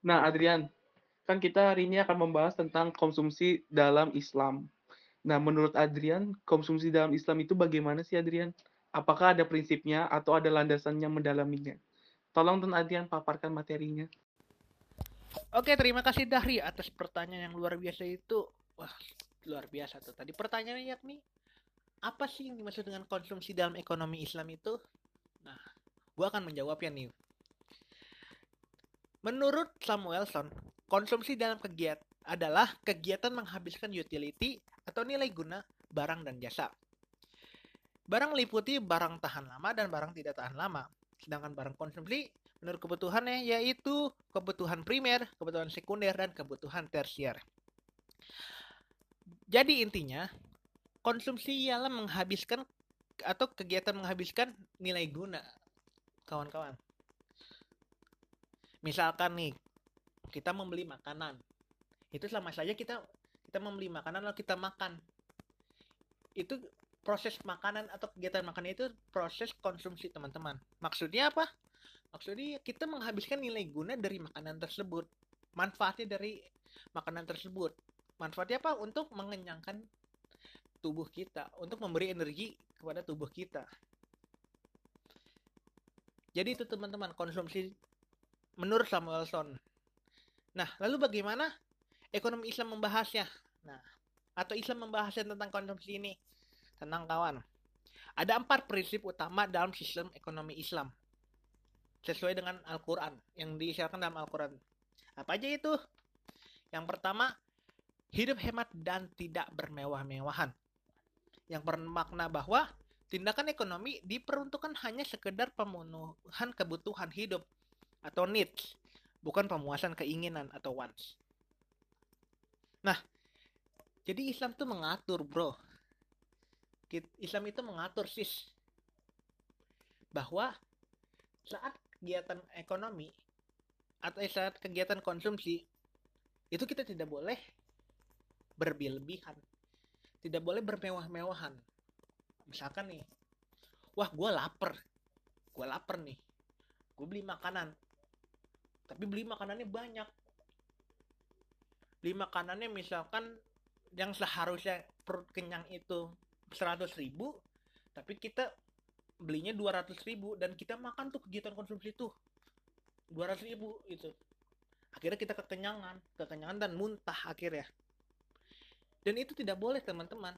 Nah, Adrian, kan kita hari ini akan membahas tentang konsumsi dalam Islam. Nah, menurut Adrian, konsumsi dalam Islam itu bagaimana sih, Adrian? Apakah ada prinsipnya atau ada landasannya mendalaminya? Tolong Tuan Adrian paparkan materinya. Oke, terima kasih Dahri atas pertanyaan yang luar biasa itu. Wah, luar biasa tuh. Tadi pertanyaannya yakni apa sih yang dimaksud dengan konsumsi dalam ekonomi Islam itu? Nah, gua akan menjawabnya nih. Menurut Samuelson, konsumsi dalam kegiatan adalah kegiatan menghabiskan utility atau nilai guna barang dan jasa. Barang meliputi barang tahan lama dan barang tidak tahan lama. Sedangkan barang konsumsi menurut kebutuhannya yaitu kebutuhan primer, kebutuhan sekunder, dan kebutuhan tersier. Jadi intinya, konsumsi ialah menghabiskan atau kegiatan menghabiskan nilai guna, kawan-kawan. Misalkan nih, kita membeli makanan. Itu sama saja kita kita membeli makanan lalu kita makan. Itu proses makanan atau kegiatan makan itu proses konsumsi teman-teman. Maksudnya apa? Maksudnya kita menghabiskan nilai guna dari makanan tersebut. Manfaatnya dari makanan tersebut. Manfaatnya apa? Untuk mengenyangkan tubuh kita, untuk memberi energi kepada tubuh kita. Jadi itu teman-teman konsumsi menurut Samuelson. Nah, lalu bagaimana ekonomi Islam membahasnya? Nah, atau Islam membahasnya tentang konsumsi ini? Tenang kawan. Ada empat prinsip utama dalam sistem ekonomi Islam. Sesuai dengan Al-Quran. Yang diisyaratkan dalam Al-Quran. Apa aja itu? Yang pertama, hidup hemat dan tidak bermewah-mewahan. Yang bermakna bahwa tindakan ekonomi diperuntukkan hanya sekedar pemenuhan kebutuhan hidup atau needs, bukan pemuasan keinginan atau wants. Nah, jadi Islam tuh mengatur, bro. Islam itu mengatur, sis. Bahwa saat kegiatan ekonomi atau saat kegiatan konsumsi itu kita tidak boleh berlebihan. Tidak boleh bermewah-mewahan. Misalkan nih, wah gue lapar. Gue lapar nih. Gue beli makanan tapi beli makanannya banyak. Beli makanannya misalkan yang seharusnya perut kenyang itu 100 ribu tapi kita belinya 200 ribu dan kita makan tuh kegiatan konsumsi tuh 200 ribu itu akhirnya kita kekenyangan kekenyangan dan muntah akhirnya. Dan itu tidak boleh teman-teman.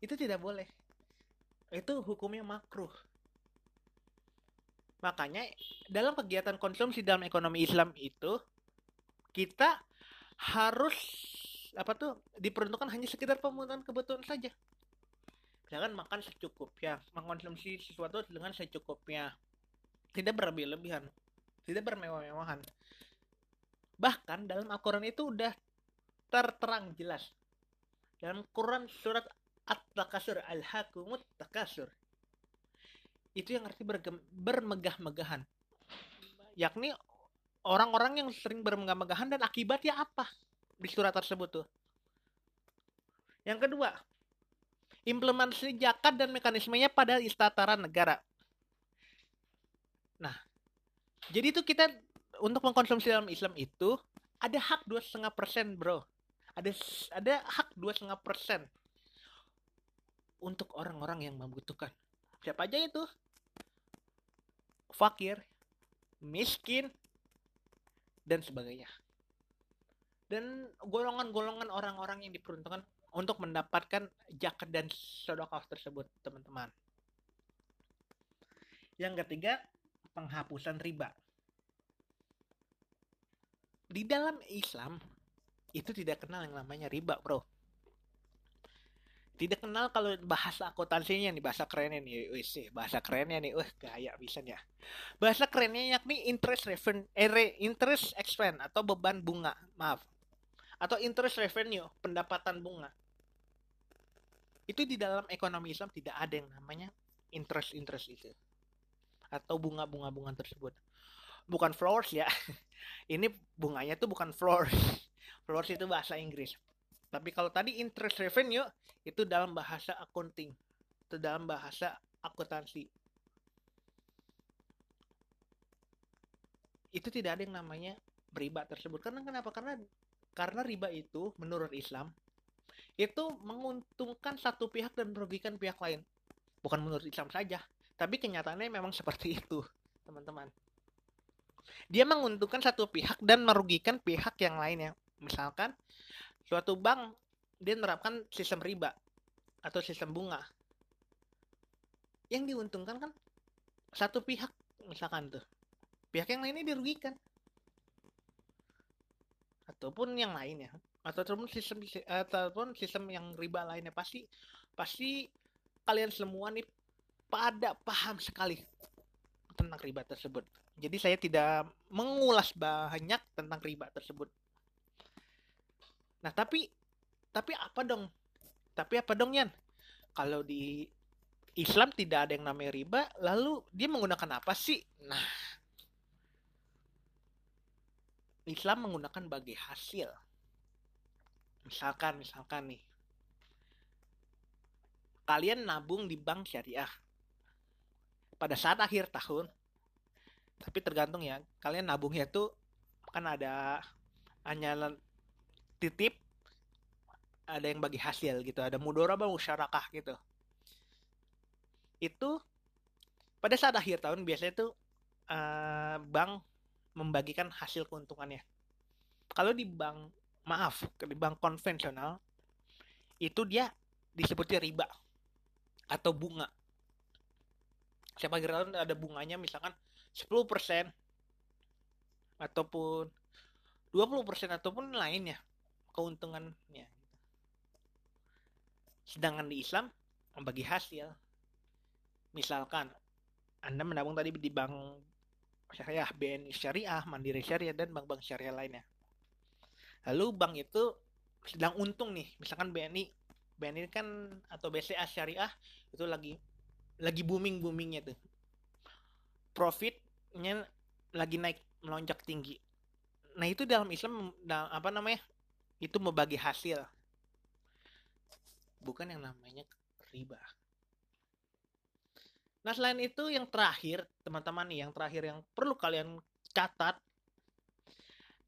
Itu tidak boleh. Itu hukumnya makruh Makanya dalam kegiatan konsumsi dalam ekonomi Islam itu kita harus apa tuh diperuntukkan hanya sekitar pemenuhan kebutuhan saja. Jangan makan secukupnya, mengkonsumsi sesuatu dengan secukupnya. Tidak berlebih-lebihan, tidak bermewah-mewahan. Bahkan dalam Al-Quran itu udah terterang jelas. Dalam Quran surat At-Takasur Al-Hakumut Takasur itu yang arti bermegah-megahan. Yakni orang-orang yang sering bermegah-megahan dan akibatnya apa di surat tersebut tuh? Yang kedua implementasi zakat dan mekanismenya pada istataran negara. Nah jadi itu kita untuk mengkonsumsi dalam Islam itu ada hak dua setengah persen bro. Ada ada hak dua setengah persen untuk orang-orang yang membutuhkan. Siapa aja itu fakir, miskin, dan sebagainya. Dan golongan-golongan orang-orang yang diperuntukkan untuk mendapatkan jaket dan sedekah tersebut, teman-teman. Yang ketiga, penghapusan riba. Di dalam Islam, itu tidak kenal yang namanya riba, bro tidak kenal kalau bahasa akuntansinya nih bahasa kerennya nih. Wis bahasa kerennya nih. Wah gaya bisa ya. Bahasa kerennya yakni interest revenue eh, interest expense atau beban bunga. Maaf. Atau interest revenue pendapatan bunga. Itu di dalam ekonomi Islam tidak ada yang namanya interest interest itu. Atau bunga bunga bunga tersebut. Bukan floors ya. Ini bunganya tuh bukan floors. Floors itu bahasa Inggris tapi kalau tadi interest revenue itu dalam bahasa accounting, itu dalam bahasa akuntansi. itu tidak ada yang namanya riba tersebut. Karena kenapa? Karena karena riba itu menurut Islam itu menguntungkan satu pihak dan merugikan pihak lain. Bukan menurut Islam saja, tapi kenyataannya memang seperti itu, teman-teman. Dia menguntungkan satu pihak dan merugikan pihak yang lainnya. Misalkan suatu bank dia menerapkan sistem riba atau sistem bunga. Yang diuntungkan kan satu pihak misalkan tuh. Pihak yang lainnya dirugikan. Ataupun yang lainnya ataupun sistem ataupun sistem yang riba lainnya pasti pasti kalian semua nih pada paham sekali tentang riba tersebut. Jadi saya tidak mengulas banyak tentang riba tersebut. Nah, tapi tapi apa dong? Tapi apa dong, Yan? Kalau di Islam tidak ada yang namanya riba, lalu dia menggunakan apa sih? Nah, Islam menggunakan bagi hasil misalkan misalkan nih kalian nabung di bank syariah pada saat akhir tahun tapi tergantung ya kalian nabungnya tuh kan ada hanya titip ada yang bagi hasil gitu ada mudoraba musyarakah gitu. Itu pada saat akhir tahun biasanya tuh uh, bank membagikan hasil keuntungannya. Kalau di bank maaf di bank konvensional itu dia disebutnya riba atau bunga. Siapa kira ada bunganya misalkan 10% ataupun 20% ataupun lainnya keuntungannya sedangkan di Islam membagi hasil misalkan anda menabung tadi di bank syariah BNI syariah Mandiri syariah dan bank-bank syariah lainnya. Lalu bank itu sedang untung nih misalkan BNI BNI kan atau BCA syariah itu lagi lagi booming boomingnya tuh. Profitnya lagi naik melonjak tinggi. Nah itu dalam Islam dalam, apa namanya itu membagi hasil bukan yang namanya riba nah selain itu yang terakhir teman-teman nih yang terakhir yang perlu kalian catat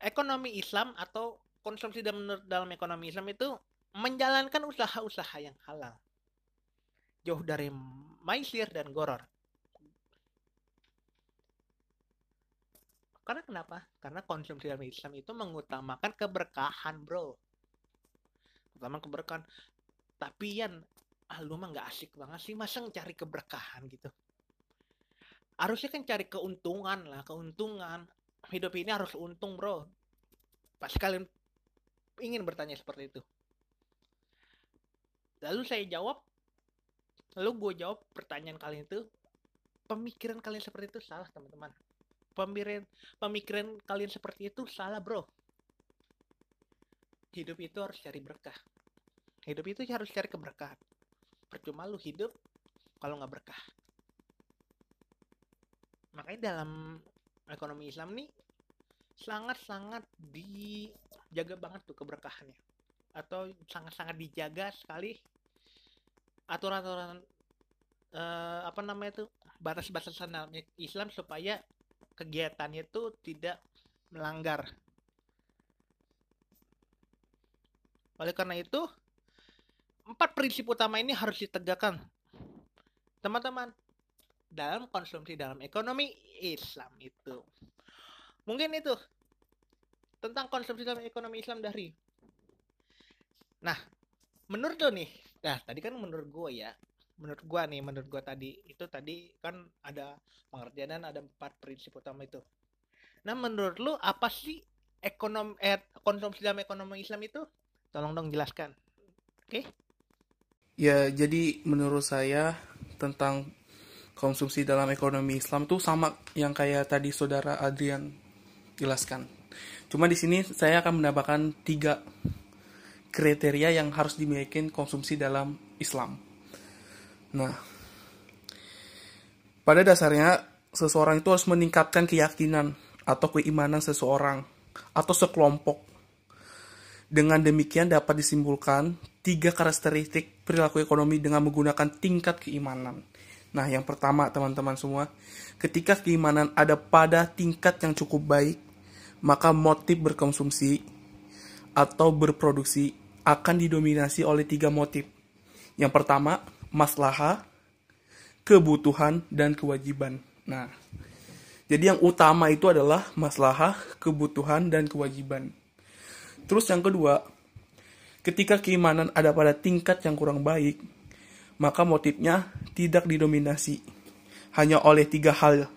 ekonomi Islam atau konsumsi dalam, dalam ekonomi Islam itu menjalankan usaha-usaha yang halal. Jauh dari maisir dan goror. Karena kenapa? Karena konsumsi dalam Islam itu mengutamakan keberkahan, bro. Utama keberkahan. Tapi yan, ah lu mah nggak asik banget sih, masa cari keberkahan gitu. Harusnya kan cari keuntungan lah, keuntungan hidup ini harus untung bro pasti kalian ingin bertanya seperti itu lalu saya jawab lalu gue jawab pertanyaan kalian itu pemikiran kalian seperti itu salah teman-teman pemikiran pemikiran kalian seperti itu salah bro. Hidup itu harus cari berkah. Hidup itu harus cari keberkahan. Percuma lu hidup kalau nggak berkah. Makanya dalam ekonomi Islam nih sangat-sangat dijaga banget tuh keberkahannya. Atau sangat-sangat dijaga sekali aturan-aturan uh, apa namanya tuh batas-batasan Islam supaya kegiatannya itu tidak melanggar. Oleh karena itu, empat prinsip utama ini harus ditegakkan. Teman-teman, dalam konsumsi dalam ekonomi Islam itu. Mungkin itu tentang konsumsi dalam ekonomi Islam dari. Nah, menurut lo nih, nah tadi kan menurut gue ya, menurut gue nih, menurut gue tadi itu tadi kan ada pengertian dan ada empat prinsip utama itu. Nah, menurut lo apa sih ekonomi eh, konsumsi dalam ekonomi Islam itu? Tolong dong jelaskan. Oke? Okay? Ya, jadi menurut saya tentang konsumsi dalam ekonomi Islam tuh sama yang kayak tadi saudara Adrian jelaskan. Cuma di sini saya akan menambahkan tiga kriteria yang harus dimiliki konsumsi dalam Islam. Nah, pada dasarnya seseorang itu harus meningkatkan keyakinan atau keimanan seseorang atau sekelompok. Dengan demikian dapat disimpulkan tiga karakteristik perilaku ekonomi dengan menggunakan tingkat keimanan Nah, yang pertama teman-teman semua, ketika keimanan ada pada tingkat yang cukup baik, maka motif berkonsumsi atau berproduksi akan didominasi oleh tiga motif. Yang pertama, maslaha, kebutuhan, dan kewajiban. Nah, jadi yang utama itu adalah masalah, kebutuhan, dan kewajiban. Terus yang kedua, ketika keimanan ada pada tingkat yang kurang baik, maka motifnya tidak didominasi hanya oleh tiga hal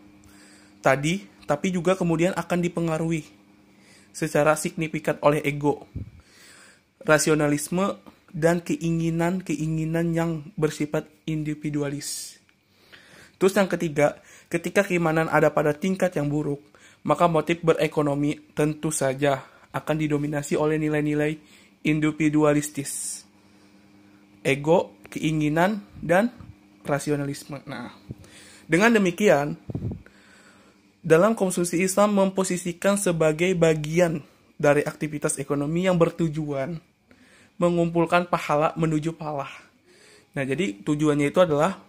tadi, tapi juga kemudian akan dipengaruhi secara signifikan oleh ego, rasionalisme, dan keinginan-keinginan yang bersifat individualis. Terus yang ketiga, ketika keimanan ada pada tingkat yang buruk, maka motif berekonomi tentu saja akan didominasi oleh nilai-nilai individualistis. Ego, keinginan, dan rasionalisme. Nah, dengan demikian, dalam konsumsi Islam memposisikan sebagai bagian dari aktivitas ekonomi yang bertujuan mengumpulkan pahala menuju pahala. Nah, jadi tujuannya itu adalah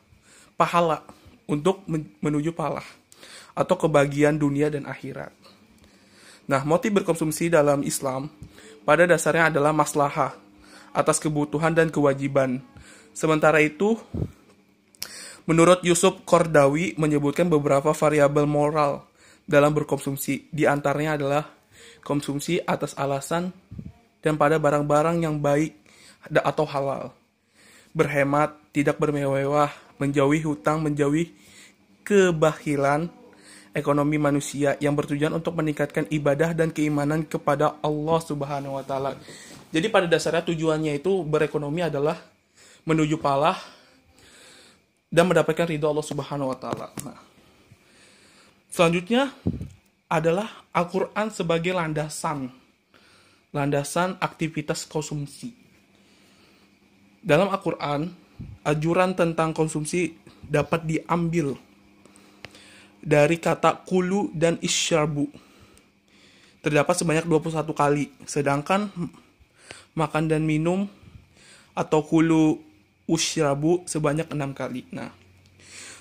pahala untuk menuju pahala atau kebahagiaan dunia dan akhirat. Nah, motif berkonsumsi dalam Islam pada dasarnya adalah maslahah atas kebutuhan dan kewajiban. Sementara itu, menurut Yusuf Kordawi menyebutkan beberapa variabel moral dalam berkonsumsi. Di antaranya adalah konsumsi atas alasan dan pada barang-barang yang baik atau halal. Berhemat, tidak bermewah, menjauhi hutang, menjauhi kebahilan ekonomi manusia yang bertujuan untuk meningkatkan ibadah dan keimanan kepada Allah Subhanahu wa taala. Jadi pada dasarnya tujuannya itu berekonomi adalah menuju palah dan mendapatkan ridho Allah Subhanahu wa taala. Nah, selanjutnya adalah Al-Qur'an sebagai landasan landasan aktivitas konsumsi. Dalam Al-Qur'an, ajuran tentang konsumsi dapat diambil dari kata kulu dan isyarbu. Terdapat sebanyak 21 kali, sedangkan makan dan minum atau kulu usyrabu sebanyak 6 kali. Nah,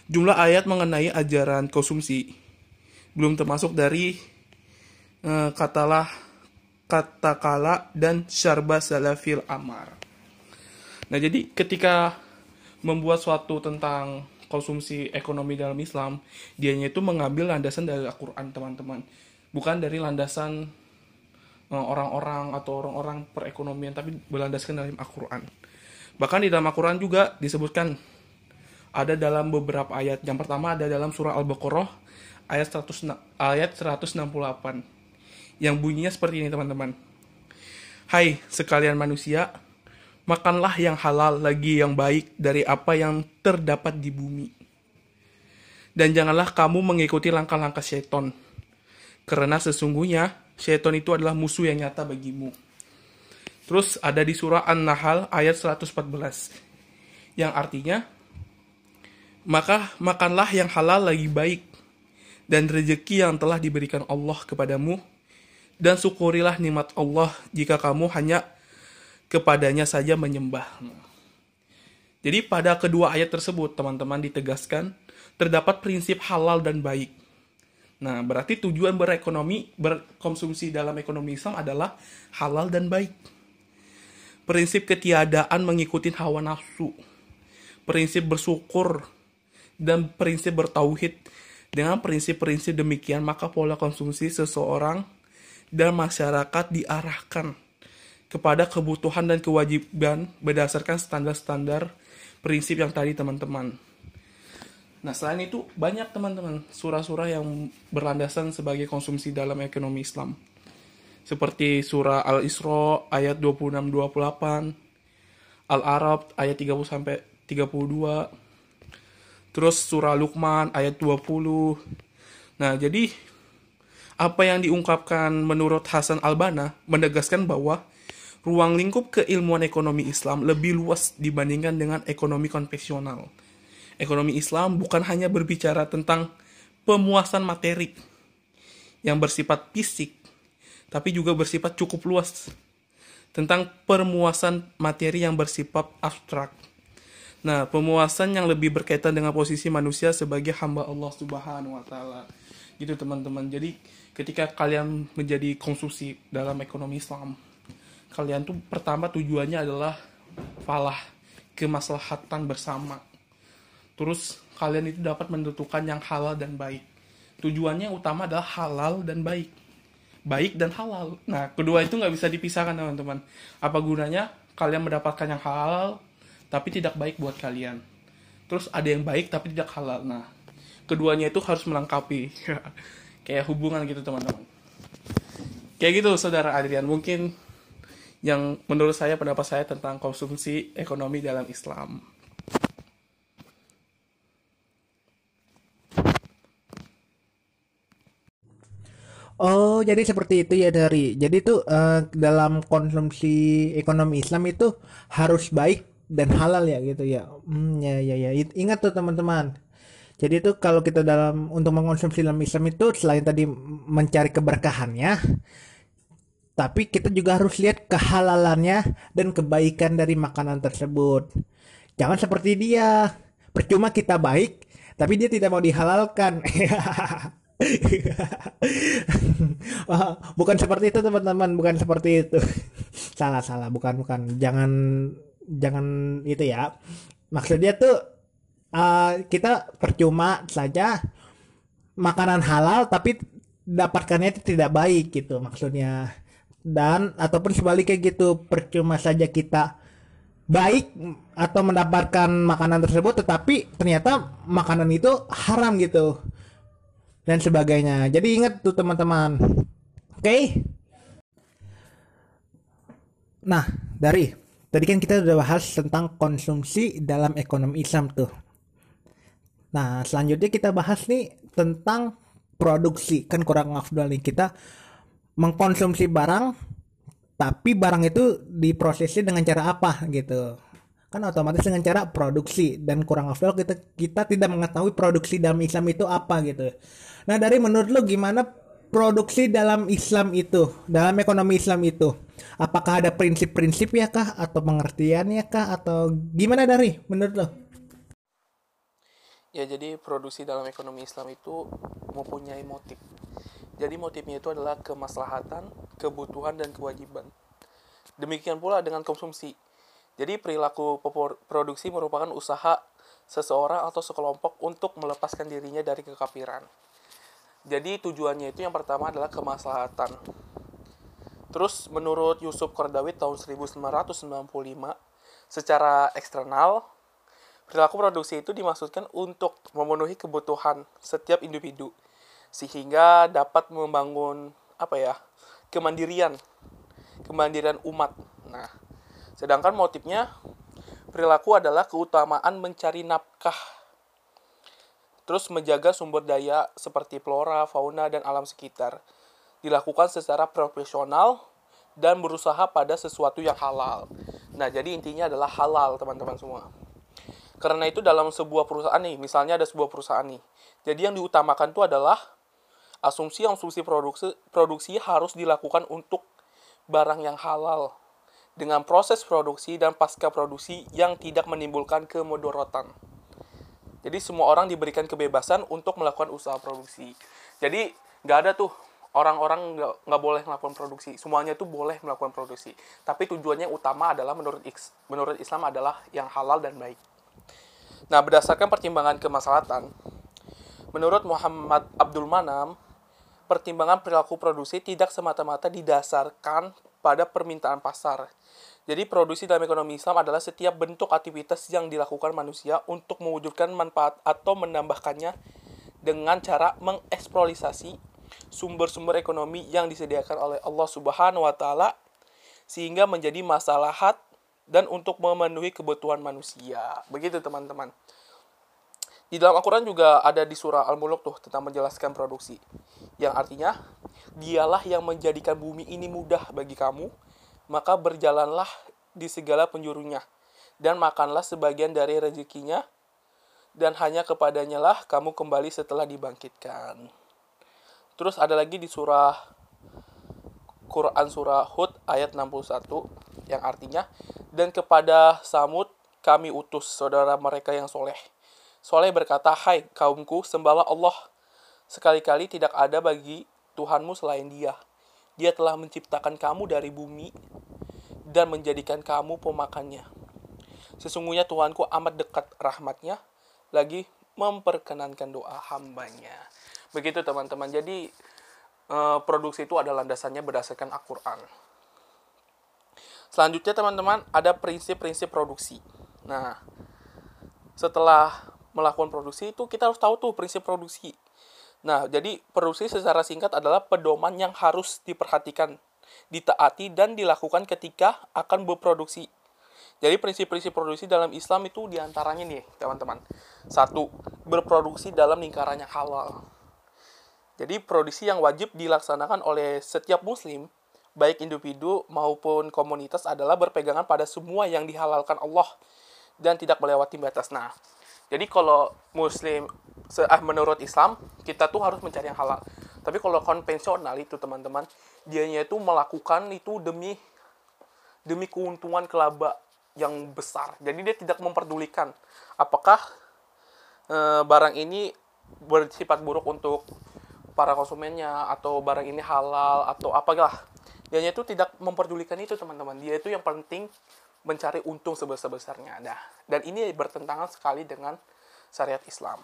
jumlah ayat mengenai ajaran konsumsi belum termasuk dari uh, katalah katakala dan syarba salafil amar. Nah, jadi ketika membuat suatu tentang konsumsi ekonomi dalam Islam, dianya itu mengambil landasan dari Al-Quran, teman-teman. Bukan dari landasan eh, orang-orang atau orang-orang perekonomian, tapi berlandaskan dalam Al-Quran. Bahkan di dalam Al-Quran juga disebutkan ada dalam beberapa ayat. Yang pertama ada dalam surah Al-Baqarah ayat 100 ayat 168 yang bunyinya seperti ini teman-teman. Hai sekalian manusia, makanlah yang halal lagi yang baik dari apa yang terdapat di bumi. Dan janganlah kamu mengikuti langkah-langkah syaiton. Karena sesungguhnya syaiton itu adalah musuh yang nyata bagimu. Terus ada di surah An-Nahl ayat 114. Yang artinya, maka makanlah yang halal lagi baik dan rezeki yang telah diberikan Allah kepadamu dan syukurilah nikmat Allah jika kamu hanya kepadanya saja menyembah. Jadi pada kedua ayat tersebut teman-teman ditegaskan terdapat prinsip halal dan baik. Nah, berarti tujuan berekonomi, berkonsumsi dalam ekonomi Islam adalah halal dan baik. Prinsip ketiadaan mengikuti hawa nafsu. Prinsip bersyukur dan prinsip bertauhid. Dengan prinsip-prinsip demikian, maka pola konsumsi seseorang dan masyarakat diarahkan kepada kebutuhan dan kewajiban berdasarkan standar-standar prinsip yang tadi teman-teman. Nah, selain itu banyak teman-teman surah-surah yang berlandasan sebagai konsumsi dalam ekonomi Islam. Seperti surah Al-Isra ayat 26 28, Al-Arab ayat 30 sampai 32. Terus surah Luqman ayat 20. Nah, jadi apa yang diungkapkan menurut Hasan Albana menegaskan bahwa ruang lingkup keilmuan ekonomi Islam lebih luas dibandingkan dengan ekonomi konvensional. Ekonomi Islam bukan hanya berbicara tentang pemuasan materi yang bersifat fisik, tapi juga bersifat cukup luas tentang permuasan materi yang bersifat abstrak. Nah, pemuasan yang lebih berkaitan dengan posisi manusia sebagai hamba Allah Subhanahu wa taala. Gitu teman-teman. Jadi ketika kalian menjadi konsumsi dalam ekonomi Islam, kalian tuh pertama tujuannya adalah falah, kemaslahatan bersama. Terus kalian itu dapat menentukan yang halal dan baik. Tujuannya utama adalah halal dan baik. Baik dan halal. Nah, kedua itu nggak bisa dipisahkan teman-teman. Apa gunanya kalian mendapatkan yang halal, tapi tidak baik buat kalian. Terus ada yang baik tapi tidak halal. Nah, keduanya itu harus melengkapi. Kayak hubungan gitu teman-teman. Kayak gitu saudara Adrian. Mungkin yang menurut saya pendapat saya tentang konsumsi ekonomi dalam Islam. Oh, jadi seperti itu ya dari. Jadi tuh eh, dalam konsumsi ekonomi Islam itu harus baik dan halal ya gitu ya. Hmm, ya ya ya. Ingat tuh teman-teman. Jadi tuh kalau kita dalam untuk mengkonsumsi dalam Islam itu selain tadi mencari keberkahannya, tapi kita juga harus lihat kehalalannya dan kebaikan dari makanan tersebut. Jangan seperti dia. Percuma kita baik, tapi dia tidak mau dihalalkan. Bukan seperti itu teman-teman, bukan seperti itu. salah salah, bukan bukan. Jangan jangan itu ya. Maksudnya tuh uh, kita percuma saja makanan halal tapi dapatkannya itu tidak baik gitu maksudnya. Dan ataupun sebaliknya gitu, percuma saja kita baik atau mendapatkan makanan tersebut tetapi ternyata makanan itu haram gitu dan sebagainya. Jadi ingat tuh teman-teman. Oke. Nah, dari tadi kan kita udah bahas tentang konsumsi dalam ekonomi Islam tuh. Nah, selanjutnya kita bahas nih tentang produksi. Kan kurang afdal nih kita mengkonsumsi barang tapi barang itu diprosesnya dengan cara apa gitu. Kan otomatis dengan cara produksi dan kurang afdal kita kita tidak mengetahui produksi dalam Islam itu apa gitu. Nah, dari menurut lo gimana produksi dalam Islam itu, dalam ekonomi Islam itu? Apakah ada prinsip-prinsip ya kah atau pengertiannya kah atau gimana dari menurut lo? Ya, jadi produksi dalam ekonomi Islam itu mempunyai motif. Jadi motifnya itu adalah kemaslahatan, kebutuhan, dan kewajiban. Demikian pula dengan konsumsi. Jadi perilaku produksi merupakan usaha seseorang atau sekelompok untuk melepaskan dirinya dari kekafiran. Jadi tujuannya itu yang pertama adalah kemaslahatan. Terus menurut Yusuf Kordawi tahun 1995, secara eksternal, perilaku produksi itu dimaksudkan untuk memenuhi kebutuhan setiap individu sehingga dapat membangun apa ya kemandirian kemandirian umat. Nah, sedangkan motifnya perilaku adalah keutamaan mencari nafkah terus menjaga sumber daya seperti flora, fauna, dan alam sekitar. Dilakukan secara profesional dan berusaha pada sesuatu yang halal. Nah, jadi intinya adalah halal, teman-teman semua. Karena itu dalam sebuah perusahaan nih, misalnya ada sebuah perusahaan nih. Jadi yang diutamakan itu adalah asumsi-asumsi produksi, produksi harus dilakukan untuk barang yang halal dengan proses produksi dan pasca produksi yang tidak menimbulkan kemudorotan. Jadi semua orang diberikan kebebasan untuk melakukan usaha produksi. Jadi nggak ada tuh orang-orang nggak nggak boleh melakukan produksi. Semuanya tuh boleh melakukan produksi. Tapi tujuannya utama adalah menurut menurut Islam adalah yang halal dan baik. Nah berdasarkan pertimbangan kemaslahatan, menurut Muhammad Abdul Manam, pertimbangan perilaku produksi tidak semata-mata didasarkan pada permintaan pasar. Jadi produksi dalam ekonomi Islam adalah setiap bentuk aktivitas yang dilakukan manusia untuk mewujudkan manfaat atau menambahkannya dengan cara mengeksploitasi sumber-sumber ekonomi yang disediakan oleh Allah Subhanahu wa taala sehingga menjadi masalahat dan untuk memenuhi kebutuhan manusia. Begitu teman-teman. Di dalam Al-Quran juga ada di surah Al-Muluk tuh tentang menjelaskan produksi. Yang artinya, dialah yang menjadikan bumi ini mudah bagi kamu, maka berjalanlah di segala penjurunya, dan makanlah sebagian dari rezekinya, dan hanya kepadanya lah kamu kembali setelah dibangkitkan. Terus ada lagi di surah Quran surah Hud ayat 61 yang artinya dan kepada Samud kami utus saudara mereka yang soleh. Soleh berkata, Hai kaumku, sembahlah Allah. Sekali-kali tidak ada bagi Tuhanmu selain dia. Dia telah menciptakan kamu dari bumi dan menjadikan kamu pemakannya. Sesungguhnya Tuhanku amat dekat rahmatnya, lagi memperkenankan doa hambanya. Begitu teman-teman. Jadi eh, produksi itu adalah landasannya berdasarkan Al-Quran. Selanjutnya teman-teman ada prinsip-prinsip produksi. Nah, setelah melakukan produksi itu kita harus tahu tuh prinsip produksi. Nah, jadi produksi secara singkat adalah pedoman yang harus diperhatikan, ditaati dan dilakukan ketika akan berproduksi. Jadi prinsip-prinsip produksi dalam Islam itu di antaranya nih teman-teman. Satu, berproduksi dalam lingkaran yang halal. Jadi produksi yang wajib dilaksanakan oleh setiap muslim baik individu maupun komunitas adalah berpegangan pada semua yang dihalalkan Allah dan tidak melewati batas. Nah, jadi kalau muslim ah, menurut Islam, kita tuh harus mencari yang halal. Tapi kalau konvensional itu teman-teman, dianya itu melakukan itu demi demi keuntungan kelaba yang besar. Jadi dia tidak memperdulikan apakah e, barang ini bersifat buruk untuk para konsumennya atau barang ini halal atau apalah dia itu tidak memperdulikan itu teman-teman. Dia itu yang penting mencari untung sebesar-besarnya. Nah dan ini bertentangan sekali dengan syariat Islam.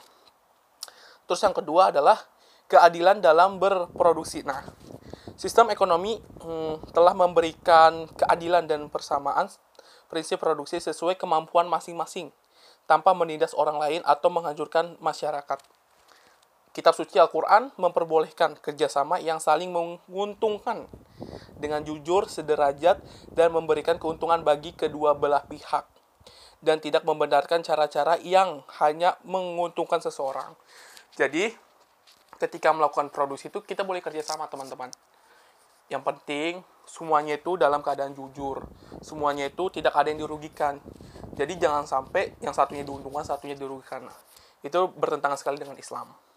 Terus yang kedua adalah keadilan dalam berproduksi. Nah sistem ekonomi hmm, telah memberikan keadilan dan persamaan prinsip produksi sesuai kemampuan masing-masing tanpa menindas orang lain atau menghancurkan masyarakat Kitab suci Al-Quran memperbolehkan kerjasama yang saling menguntungkan dengan jujur, sederajat, dan memberikan keuntungan bagi kedua belah pihak. Dan tidak membenarkan cara-cara yang hanya menguntungkan seseorang. Jadi, ketika melakukan produksi itu, kita boleh kerjasama teman-teman. Yang penting, semuanya itu dalam keadaan jujur. Semuanya itu tidak ada yang dirugikan. Jadi, jangan sampai yang satunya diuntungkan, satunya dirugikan. Itu bertentangan sekali dengan Islam.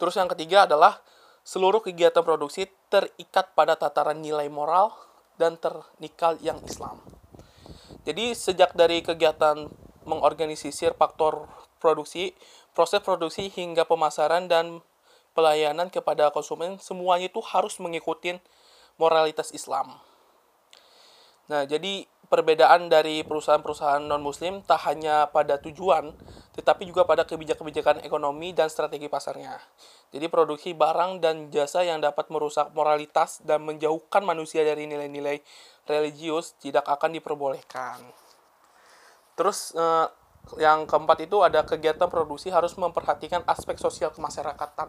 Terus yang ketiga adalah seluruh kegiatan produksi terikat pada tataran nilai moral dan ternikal yang Islam. Jadi sejak dari kegiatan mengorganisir faktor produksi, proses produksi hingga pemasaran dan pelayanan kepada konsumen semuanya itu harus mengikuti moralitas Islam. Nah, jadi perbedaan dari perusahaan-perusahaan non-muslim tak hanya pada tujuan, tetapi juga pada kebijakan-kebijakan ekonomi dan strategi pasarnya. Jadi produksi barang dan jasa yang dapat merusak moralitas dan menjauhkan manusia dari nilai-nilai religius tidak akan diperbolehkan. Terus eh, yang keempat itu ada kegiatan produksi harus memperhatikan aspek sosial kemasyarakatan.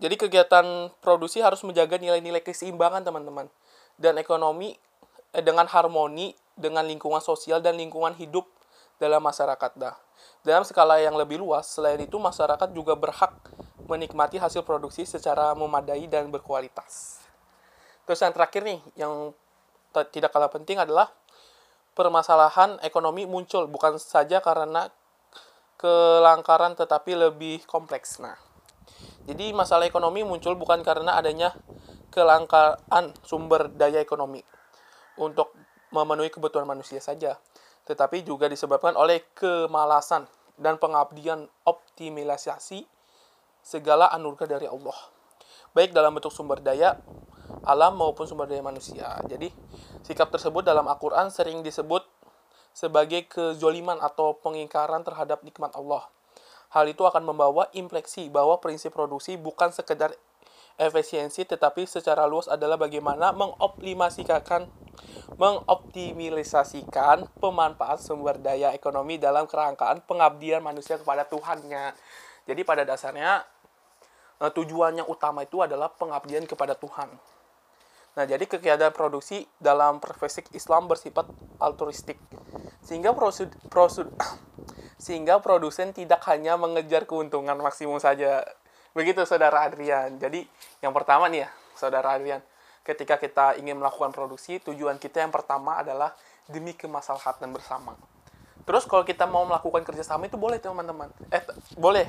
Jadi kegiatan produksi harus menjaga nilai-nilai keseimbangan teman-teman dan ekonomi dengan harmoni dengan lingkungan sosial dan lingkungan hidup dalam masyarakat dah. Dalam skala yang lebih luas, selain itu masyarakat juga berhak menikmati hasil produksi secara memadai dan berkualitas. Terus yang terakhir nih, yang tidak kalah penting adalah permasalahan ekonomi muncul bukan saja karena kelangkaran tetapi lebih kompleks. Nah, jadi masalah ekonomi muncul bukan karena adanya kelangkaan sumber daya ekonomi untuk memenuhi kebutuhan manusia saja, tetapi juga disebabkan oleh kemalasan dan pengabdian optimalisasi segala anugerah dari Allah, baik dalam bentuk sumber daya alam maupun sumber daya manusia. Jadi, sikap tersebut dalam Al-Quran sering disebut sebagai kezoliman atau pengingkaran terhadap nikmat Allah. Hal itu akan membawa impleksi bahwa prinsip produksi bukan sekedar efisiensi tetapi secara luas adalah bagaimana mengoptimasikan mengoptimalisasikan pemanfaat sumber daya ekonomi dalam kerangkaan pengabdian manusia kepada Tuhannya. Jadi pada dasarnya eh, tujuannya utama itu adalah pengabdian kepada Tuhan. Nah, jadi kegiatan produksi dalam perspektif Islam bersifat altruistik. Sehingga prosud, prosud, sehingga produsen tidak hanya mengejar keuntungan maksimum saja, Begitu saudara Adrian. Jadi yang pertama nih ya, saudara Adrian, ketika kita ingin melakukan produksi, tujuan kita yang pertama adalah demi kemaslahatan bersama. Terus kalau kita mau melakukan kerjasama itu boleh teman-teman. Eh boleh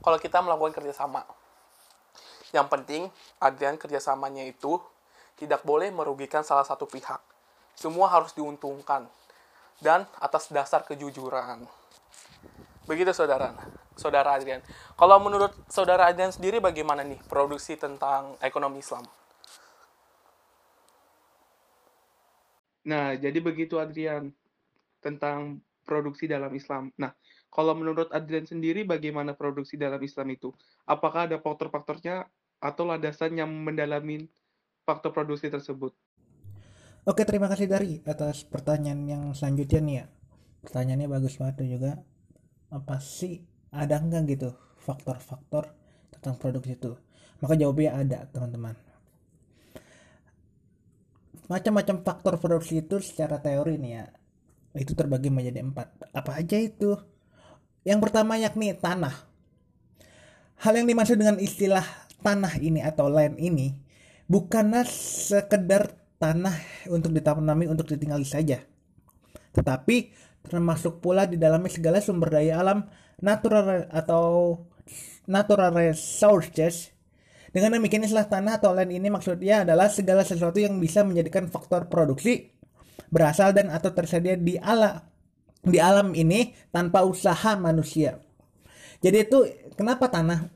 kalau kita melakukan kerjasama. Yang penting Adrian kerjasamanya itu tidak boleh merugikan salah satu pihak. Semua harus diuntungkan dan atas dasar kejujuran. Begitu saudara, saudara Adrian. Kalau menurut saudara Adrian sendiri bagaimana nih produksi tentang ekonomi Islam? Nah, jadi begitu Adrian tentang produksi dalam Islam. Nah, kalau menurut Adrian sendiri bagaimana produksi dalam Islam itu? Apakah ada faktor-faktornya atau landasan yang mendalami faktor produksi tersebut? Oke, terima kasih dari atas pertanyaan yang selanjutnya nih ya. Pertanyaannya bagus banget juga. Apa sih ada enggak gitu faktor-faktor tentang produksi itu? Maka jawabnya ada, teman-teman. Macam-macam faktor produksi itu secara teori nih ya. Itu terbagi menjadi empat. Apa aja itu? Yang pertama yakni tanah. Hal yang dimaksud dengan istilah tanah ini atau land ini bukanlah sekedar tanah untuk ditanami untuk ditinggali saja. Tetapi termasuk pula di dalamnya segala sumber daya alam natural atau natural resources. Dengan demikian istilah tanah atau land ini maksudnya adalah segala sesuatu yang bisa menjadikan faktor produksi berasal dan atau tersedia di alam di alam ini tanpa usaha manusia. Jadi itu kenapa tanah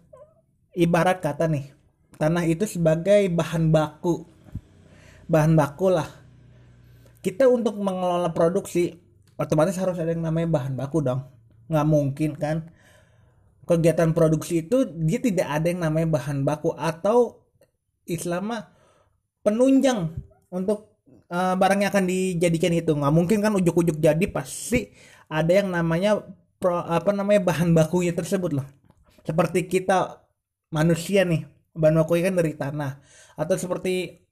ibarat kata nih tanah itu sebagai bahan baku bahan baku lah kita untuk mengelola produksi otomatis harus ada yang namanya bahan baku dong. Nggak mungkin kan. Kegiatan produksi itu dia tidak ada yang namanya bahan baku atau Islam penunjang untuk uh, barang yang akan dijadikan itu. Nggak mungkin kan ujuk-ujuk jadi pasti ada yang namanya pro, apa namanya bahan bakunya tersebut loh. Seperti kita manusia nih bahan bakunya kan dari tanah. Atau seperti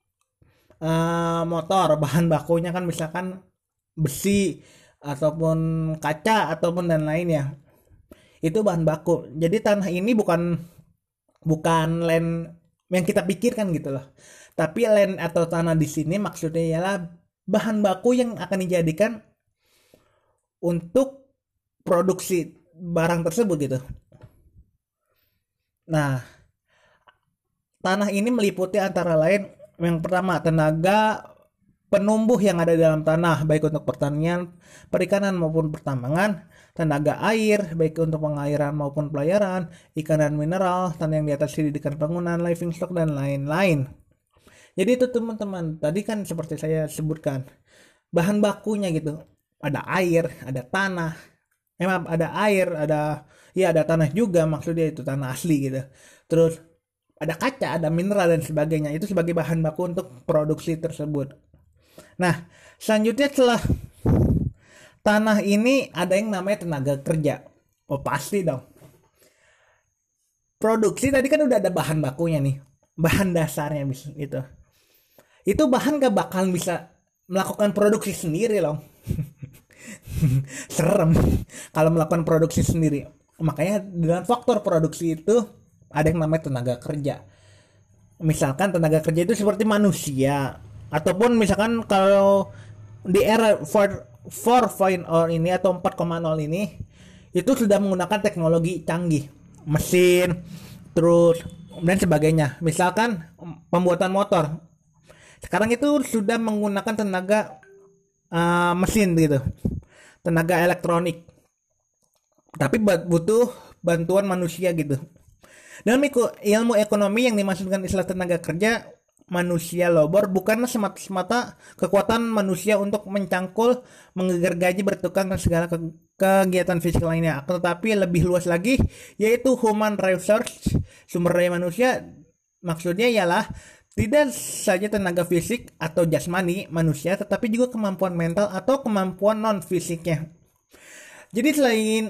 uh, motor bahan bakunya kan misalkan besi ataupun kaca ataupun dan lainnya. Itu bahan baku. Jadi tanah ini bukan bukan land yang kita pikirkan gitu loh. Tapi land atau tanah di sini maksudnya ialah bahan baku yang akan dijadikan untuk produksi barang tersebut gitu. Nah tanah ini meliputi antara lain yang pertama tenaga penumbuh yang ada di dalam tanah baik untuk pertanian, perikanan maupun pertambangan, tenaga air baik untuk pengairan maupun pelayaran, ikan dan mineral, tanah yang di atas didikan bangunan, living stock dan lain-lain. Jadi itu teman-teman, tadi kan seperti saya sebutkan, bahan bakunya gitu. Ada air, ada tanah. Emang ada air, ada ya ada tanah juga maksudnya itu tanah asli gitu. Terus ada kaca, ada mineral dan sebagainya. Itu sebagai bahan baku untuk produksi tersebut. Nah, selanjutnya setelah tanah ini ada yang namanya tenaga kerja. Oh pasti dong. Produksi tadi kan udah ada bahan bakunya nih, bahan dasarnya gitu. Itu bahan gak bakal bisa melakukan produksi sendiri loh. Serem kalau melakukan produksi sendiri. Makanya dengan faktor produksi itu ada yang namanya tenaga kerja misalkan tenaga kerja itu seperti manusia ataupun misalkan kalau di era 4.0 ini atau 4.0 ini itu sudah menggunakan teknologi canggih mesin terus dan sebagainya. Misalkan pembuatan motor. Sekarang itu sudah menggunakan tenaga uh, mesin gitu. Tenaga elektronik. Tapi butuh bantuan manusia gitu. Dalam ilmu ekonomi yang dimaksudkan istilah tenaga kerja manusia lobor bukanlah semata-semata kekuatan manusia untuk mencangkul, menggegar gaji, bertukang dan segala ke kegiatan fisik lainnya. Tetapi lebih luas lagi yaitu human resource, sumber daya manusia maksudnya ialah tidak saja tenaga fisik atau jasmani manusia tetapi juga kemampuan mental atau kemampuan non fisiknya. Jadi selain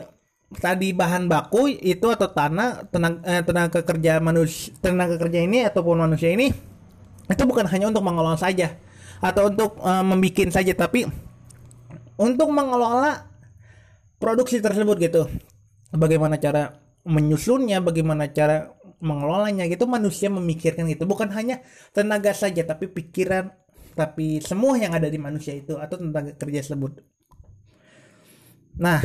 tadi bahan baku itu atau tanah tenaga, eh, tenaga kerja manusia tenaga kerja ini ataupun manusia ini itu bukan hanya untuk mengelola saja atau untuk uh, membuat saja tapi untuk mengelola produksi tersebut gitu. Bagaimana cara menyusunnya bagaimana cara mengelolanya gitu manusia memikirkan itu bukan hanya tenaga saja tapi pikiran tapi semua yang ada di manusia itu atau tenaga kerja tersebut. Nah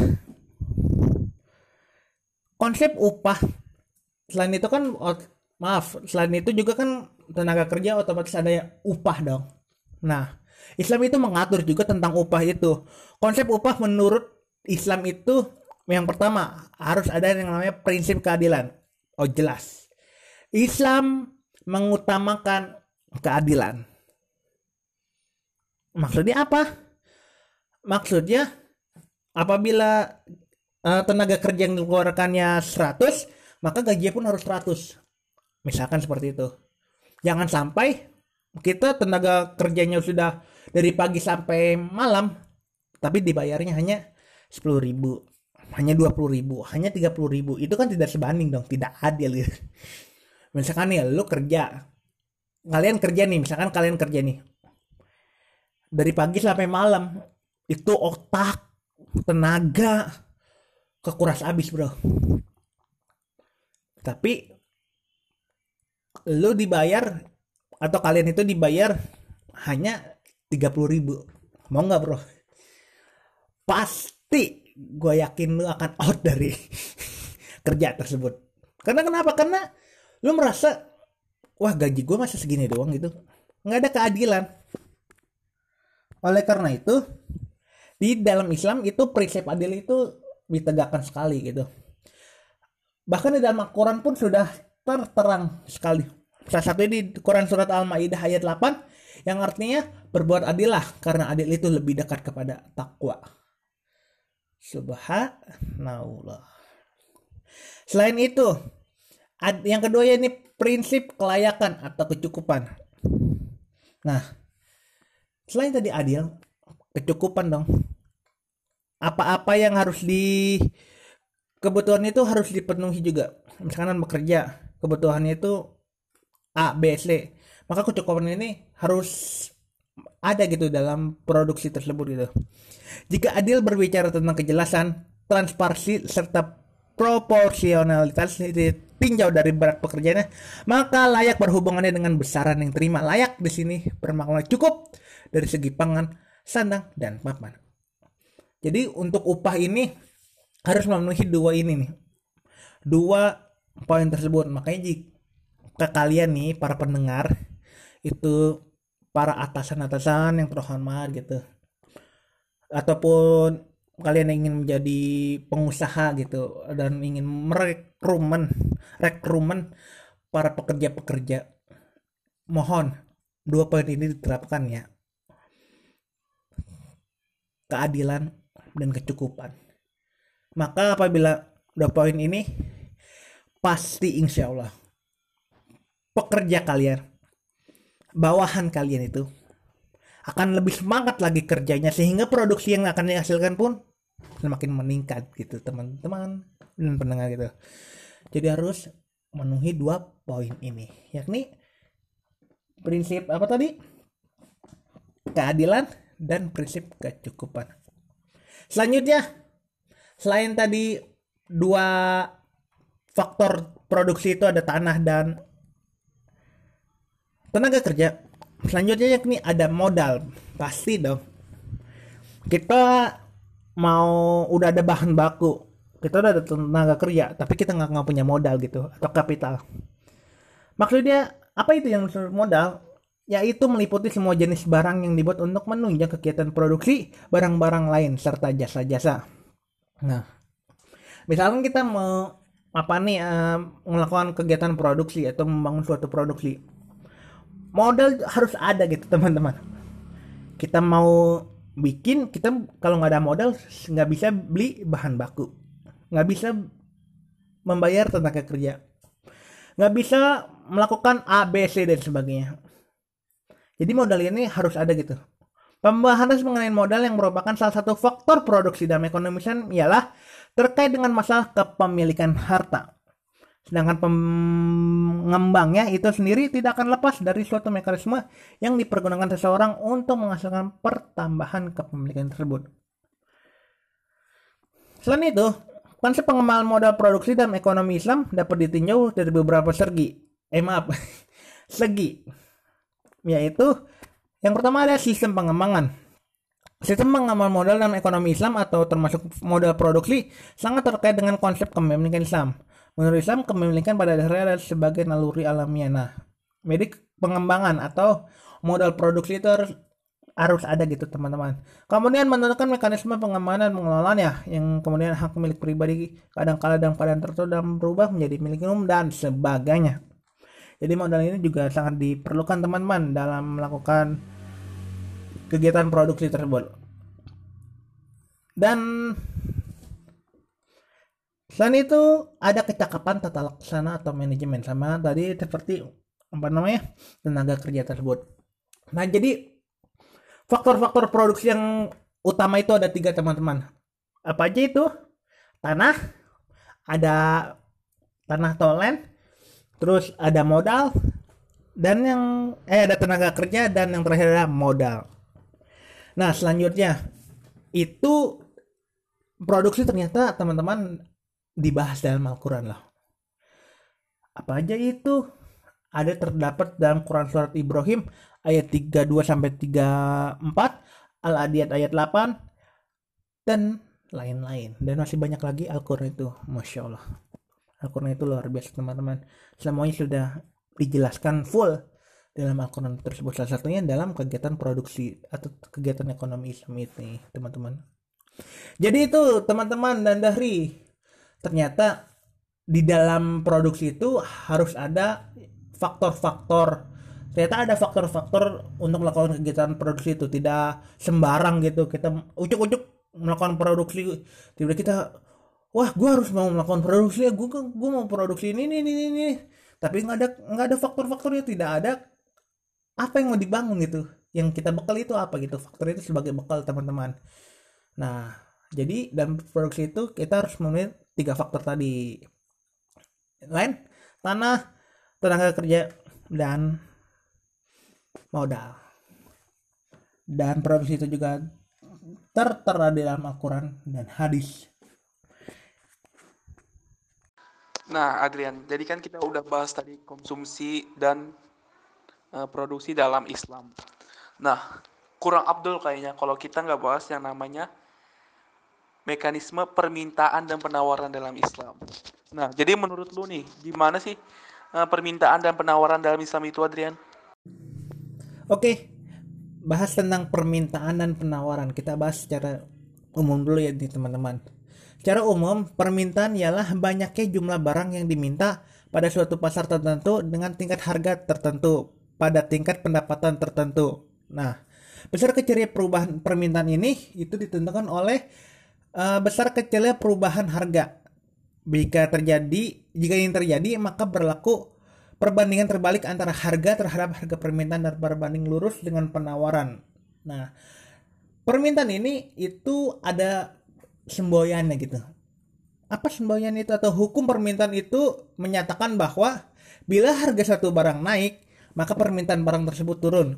konsep upah selain itu kan maaf selain itu juga kan tenaga kerja otomatis ada upah dong nah Islam itu mengatur juga tentang upah itu. Konsep upah menurut Islam itu yang pertama harus ada yang namanya prinsip keadilan. Oh jelas. Islam mengutamakan keadilan. Maksudnya apa? Maksudnya apabila uh, tenaga kerja yang dikeluarkannya 100, maka gajinya pun harus 100. Misalkan seperti itu. Jangan sampai kita tenaga kerjanya sudah dari pagi sampai malam, tapi dibayarnya hanya 10 ribu, hanya 20 ribu, hanya 30 ribu. Itu kan tidak sebanding dong, tidak adil gitu. Misalkan nih, lu kerja, kalian kerja nih, misalkan kalian kerja nih, dari pagi sampai malam, itu otak, tenaga, kekuras habis bro. Tapi lu dibayar atau kalian itu dibayar hanya 30 ribu. Mau nggak bro? Pasti gue yakin lu akan out dari kerja tersebut. Karena kenapa? Karena lu merasa wah gaji gue masih segini doang gitu. Nggak ada keadilan. Oleh karena itu di dalam Islam itu prinsip adil itu ditegakkan sekali gitu. Bahkan di dalam Al-Quran pun sudah terterang sekali. Salah satunya di Quran Surat Al-Ma'idah ayat 8 yang artinya berbuat adillah karena adil itu lebih dekat kepada takwa. Subhanallah. Selain itu, yang kedua ini prinsip kelayakan atau kecukupan. Nah, selain tadi adil, kecukupan dong. Apa-apa yang harus di kebutuhan itu harus dipenuhi juga. Misalkan bekerja, kebutuhannya itu A, B, C. Maka kecukupan ini harus ada gitu dalam produksi tersebut gitu. Jika adil berbicara tentang kejelasan, transparansi serta proporsionalitas ditinjau dari berat pekerjaannya, maka layak berhubungannya dengan besaran yang terima. Layak di sini bermakna cukup dari segi pangan, sandang, dan papan. Jadi untuk upah ini harus memenuhi dua ini nih. Dua poin tersebut. Makanya jika kalian nih para pendengar itu para atasan-atasan yang terhormat gitu. Ataupun kalian ingin menjadi pengusaha gitu dan ingin merekrumen rekrumen para pekerja-pekerja. Mohon dua poin ini diterapkan ya. Keadilan dan kecukupan. Maka apabila dua poin ini pasti insya Allah. Pekerja kalian bawahan kalian itu akan lebih semangat lagi kerjanya sehingga produksi yang akan dihasilkan pun semakin meningkat gitu teman-teman dan pendengar gitu. Jadi harus memenuhi dua poin ini yakni prinsip apa tadi? Keadilan dan prinsip kecukupan. Selanjutnya selain tadi dua faktor produksi itu ada tanah dan tenaga kerja. Selanjutnya yakni ada modal. Pasti dong. Kita mau udah ada bahan baku. Kita udah ada tenaga kerja, tapi kita nggak nggak punya modal gitu atau kapital. Maksudnya apa itu yang modal? Yaitu meliputi semua jenis barang yang dibuat untuk menunjang kegiatan produksi barang-barang lain serta jasa-jasa. Nah, misalkan kita mau apa nih uh, melakukan kegiatan produksi atau membangun suatu produksi. Modal harus ada gitu teman-teman. Kita mau bikin kita kalau nggak ada modal nggak bisa beli bahan baku. Nggak bisa membayar tenaga kerja. Nggak bisa melakukan A B C dan sebagainya. Jadi modal ini harus ada gitu. Pembahasan mengenai modal yang merupakan salah satu faktor produksi dalam ekonomi ialah terkait dengan masalah kepemilikan harta. Sedangkan pengembangnya itu sendiri tidak akan lepas dari suatu mekanisme yang dipergunakan seseorang untuk menghasilkan pertambahan kepemilikan tersebut. Selain itu, konsep pengembangan modal produksi dalam ekonomi Islam dapat ditinjau dari beberapa segi. Eh maaf, segi. Yaitu, yang pertama ada sistem pengembangan. Sistem pengamal modal dalam ekonomi Islam atau termasuk modal produksi sangat terkait dengan konsep kepemilikan Islam. Menurut Islam, kepemilikan pada dasarnya adalah sebagai naluri alamiah. Nah, medik pengembangan atau modal produksi itu harus harus ada gitu teman-teman. Kemudian menentukan mekanisme pengamanan pengelolaan ya, yang kemudian hak milik pribadi kadang-kala dalam keadaan tertentu dan berubah menjadi milik umum dan sebagainya. Jadi modal ini juga sangat diperlukan teman-teman dalam melakukan kegiatan produksi tersebut. Dan selain itu ada kecakapan tata laksana atau manajemen sama tadi seperti apa namanya tenaga kerja tersebut. Nah jadi faktor-faktor produksi yang utama itu ada tiga teman-teman. Apa aja itu? Tanah, ada tanah tolen, terus ada modal, dan yang eh ada tenaga kerja dan yang terakhir adalah modal. Nah selanjutnya itu produksi ternyata teman-teman dibahas dalam Al-Quran lah. Apa aja itu? Ada terdapat dalam Quran surat Ibrahim ayat 32 sampai 34, Al-Adiyat ayat 8 dan lain-lain. Dan masih banyak lagi Al-Quran itu, Masya Allah. Al-Quran itu luar biasa teman-teman. Semuanya sudah dijelaskan full dalam Al-Quran tersebut. Salah satunya dalam kegiatan produksi atau kegiatan ekonomi Islam ini, teman-teman. Jadi itu teman-teman dan dari ternyata di dalam produksi itu harus ada faktor-faktor ternyata ada faktor-faktor untuk melakukan kegiatan produksi itu tidak sembarang gitu kita ujuk-ujuk melakukan produksi tiba kita wah gue harus mau melakukan produksi ya gue mau produksi ini ini ini ini tapi nggak ada nggak ada faktor-faktornya tidak ada apa yang mau dibangun gitu? Yang kita bekal itu apa gitu? Faktor itu sebagai bekal teman-teman. Nah jadi dalam produksi itu kita harus memenuhi tiga faktor tadi. Lain tanah tenaga kerja dan modal. Dan produksi itu juga tertera di dalam Al-Quran dan hadis. Nah, Adrian, jadi kan kita udah bahas tadi konsumsi dan uh, produksi dalam Islam. Nah, kurang Abdul kayaknya kalau kita nggak bahas yang namanya mekanisme permintaan dan penawaran dalam Islam. Nah, jadi menurut lu nih, gimana sih uh, permintaan dan penawaran dalam Islam itu, Adrian? Oke, bahas tentang permintaan dan penawaran. Kita bahas secara umum dulu ya nih teman-teman. Secara umum, permintaan ialah banyaknya jumlah barang yang diminta pada suatu pasar tertentu dengan tingkat harga tertentu pada tingkat pendapatan tertentu. Nah, besar kecilnya perubahan permintaan ini itu ditentukan oleh uh, besar kecilnya perubahan harga. Jika terjadi, jika ini terjadi, maka berlaku perbandingan terbalik antara harga terhadap harga permintaan dan berbanding lurus dengan penawaran. Nah, permintaan ini itu ada semboyannya gitu. Apa semboyan itu atau hukum permintaan itu menyatakan bahwa bila harga satu barang naik, maka permintaan barang tersebut turun.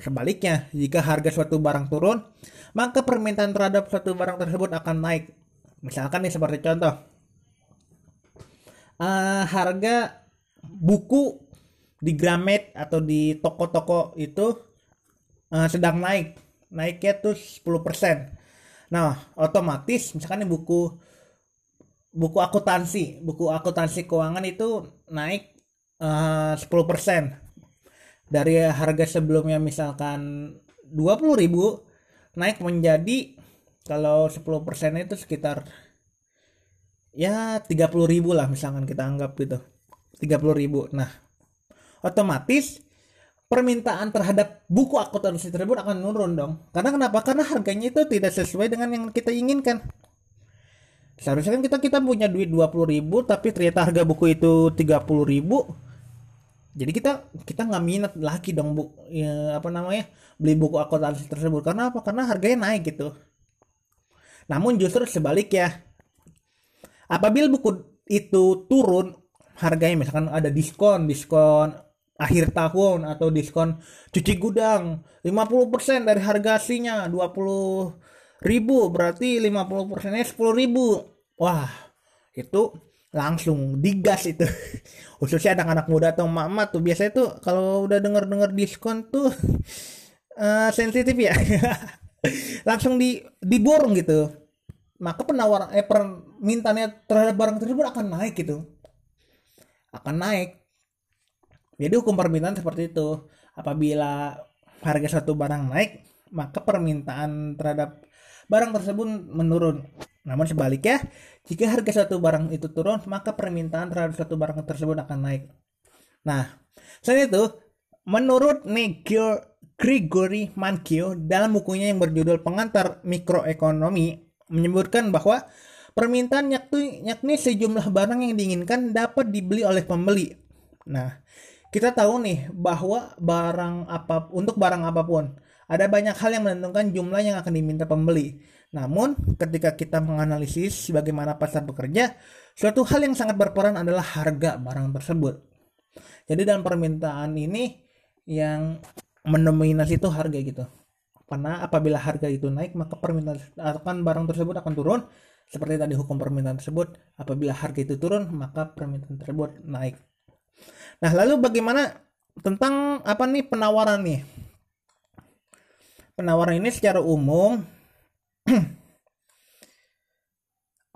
Sebaliknya, jika harga suatu barang turun, maka permintaan terhadap suatu barang tersebut akan naik. Misalkan nih seperti contoh, uh, harga buku di Gramet atau di toko-toko itu uh, sedang naik, naiknya tuh 10%. Nah, otomatis misalkan ini buku buku akuntansi, buku akuntansi keuangan itu naik uh, 10% dari harga sebelumnya misalkan 20.000 naik menjadi kalau 10% itu sekitar ya 30.000 lah misalkan kita anggap gitu. 30.000. Nah, otomatis permintaan terhadap buku akuntansi tersebut akan menurun dong. Karena kenapa? Karena harganya itu tidak sesuai dengan yang kita inginkan. Seharusnya kan kita kita punya duit 20 ribu tapi ternyata harga buku itu 30 ribu. Jadi kita kita nggak minat lagi dong bu ya, apa namanya beli buku akuntansi tersebut karena apa? Karena harganya naik gitu. Namun justru sebaliknya apabila buku itu turun harganya misalkan ada diskon diskon akhir tahun atau diskon cuci gudang 50% dari harga aslinya 20 ribu berarti 50 persennya 10 ribu wah itu langsung digas itu. Khususnya anak-anak muda atau mama tuh biasanya tuh kalau udah denger-denger diskon tuh uh, sensitif ya. Langsung di diborong gitu. Maka penawaran eh permintaannya terhadap barang tersebut akan naik gitu. Akan naik. Jadi hukum permintaan seperti itu. Apabila harga satu barang naik, maka permintaan terhadap barang tersebut menurun. Namun sebaliknya, jika harga suatu barang itu turun, maka permintaan terhadap suatu barang tersebut akan naik. Nah, selain itu, menurut Negio Gregory Mankiw dalam bukunya yang berjudul Pengantar Mikroekonomi menyebutkan bahwa permintaan yakni, yakni sejumlah barang yang diinginkan dapat dibeli oleh pembeli. Nah, kita tahu nih bahwa barang apa untuk barang apa pun ada banyak hal yang menentukan jumlah yang akan diminta pembeli. Namun, ketika kita menganalisis bagaimana pasar bekerja, suatu hal yang sangat berperan adalah harga barang tersebut. Jadi dalam permintaan ini yang mendominasi itu harga gitu. Karena apabila harga itu naik maka permintaan akan barang tersebut akan turun. Seperti tadi hukum permintaan tersebut apabila harga itu turun maka permintaan tersebut naik. Nah lalu bagaimana tentang apa nih penawaran nih? Penawaran ini secara umum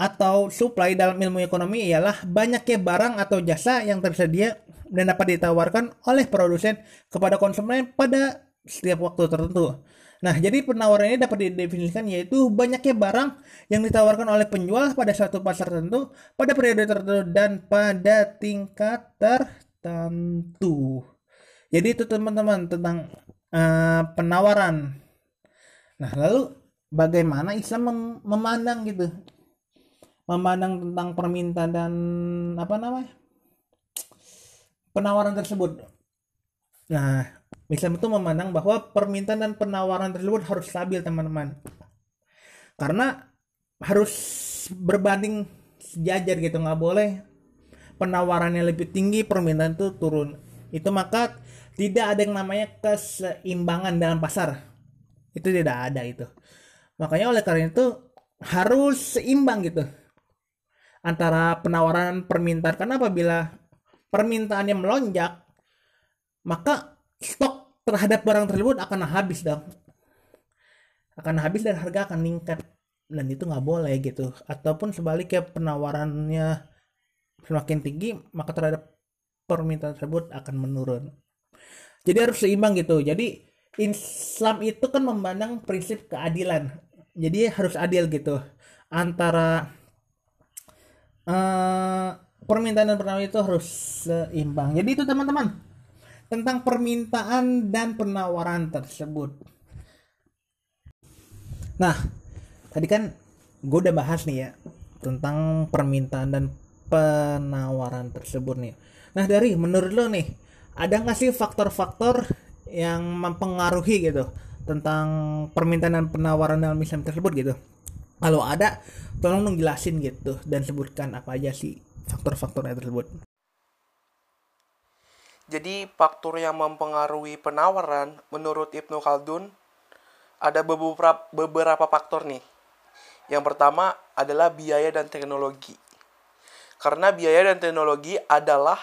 atau supply dalam ilmu ekonomi ialah banyaknya barang atau jasa yang tersedia dan dapat ditawarkan oleh produsen kepada konsumen pada setiap waktu tertentu. Nah, jadi penawaran ini dapat didefinisikan yaitu banyaknya barang yang ditawarkan oleh penjual pada suatu pasar tertentu, pada periode tertentu, dan pada tingkat tertentu. Jadi itu teman-teman tentang uh, penawaran. Nah, lalu bagaimana Islam mem memandang gitu? Memandang tentang permintaan dan apa namanya? penawaran tersebut. Nah, Islam itu memandang bahwa permintaan dan penawaran tersebut harus stabil, teman-teman. Karena harus berbanding sejajar gitu, nggak boleh penawarannya lebih tinggi, permintaan itu turun. Itu maka tidak ada yang namanya keseimbangan dalam pasar. Itu tidak ada itu. Makanya oleh karena itu harus seimbang gitu antara penawaran permintaan karena apabila permintaannya melonjak, maka stok terhadap barang tersebut akan habis dong. Akan habis dan harga akan meningkat. Dan itu nggak boleh gitu. Ataupun sebaliknya penawarannya semakin tinggi, maka terhadap permintaan tersebut akan menurun. Jadi harus seimbang gitu. Jadi Islam itu kan memandang prinsip keadilan. Jadi harus adil gitu antara uh, permintaan dan penawaran itu harus seimbang. Jadi itu teman-teman tentang permintaan dan penawaran tersebut. Nah, tadi kan gue udah bahas nih ya tentang permintaan dan penawaran tersebut nih. Nah dari menurut lo nih, ada nggak sih faktor-faktor yang mempengaruhi gitu tentang permintaan dan penawaran dalam Islam tersebut gitu? Kalau ada, tolong dong jelasin gitu dan sebutkan apa aja sih faktor-faktornya tersebut. Jadi faktor yang mempengaruhi penawaran menurut Ibnu Khaldun ada beberapa beberapa faktor nih. Yang pertama adalah biaya dan teknologi. Karena biaya dan teknologi adalah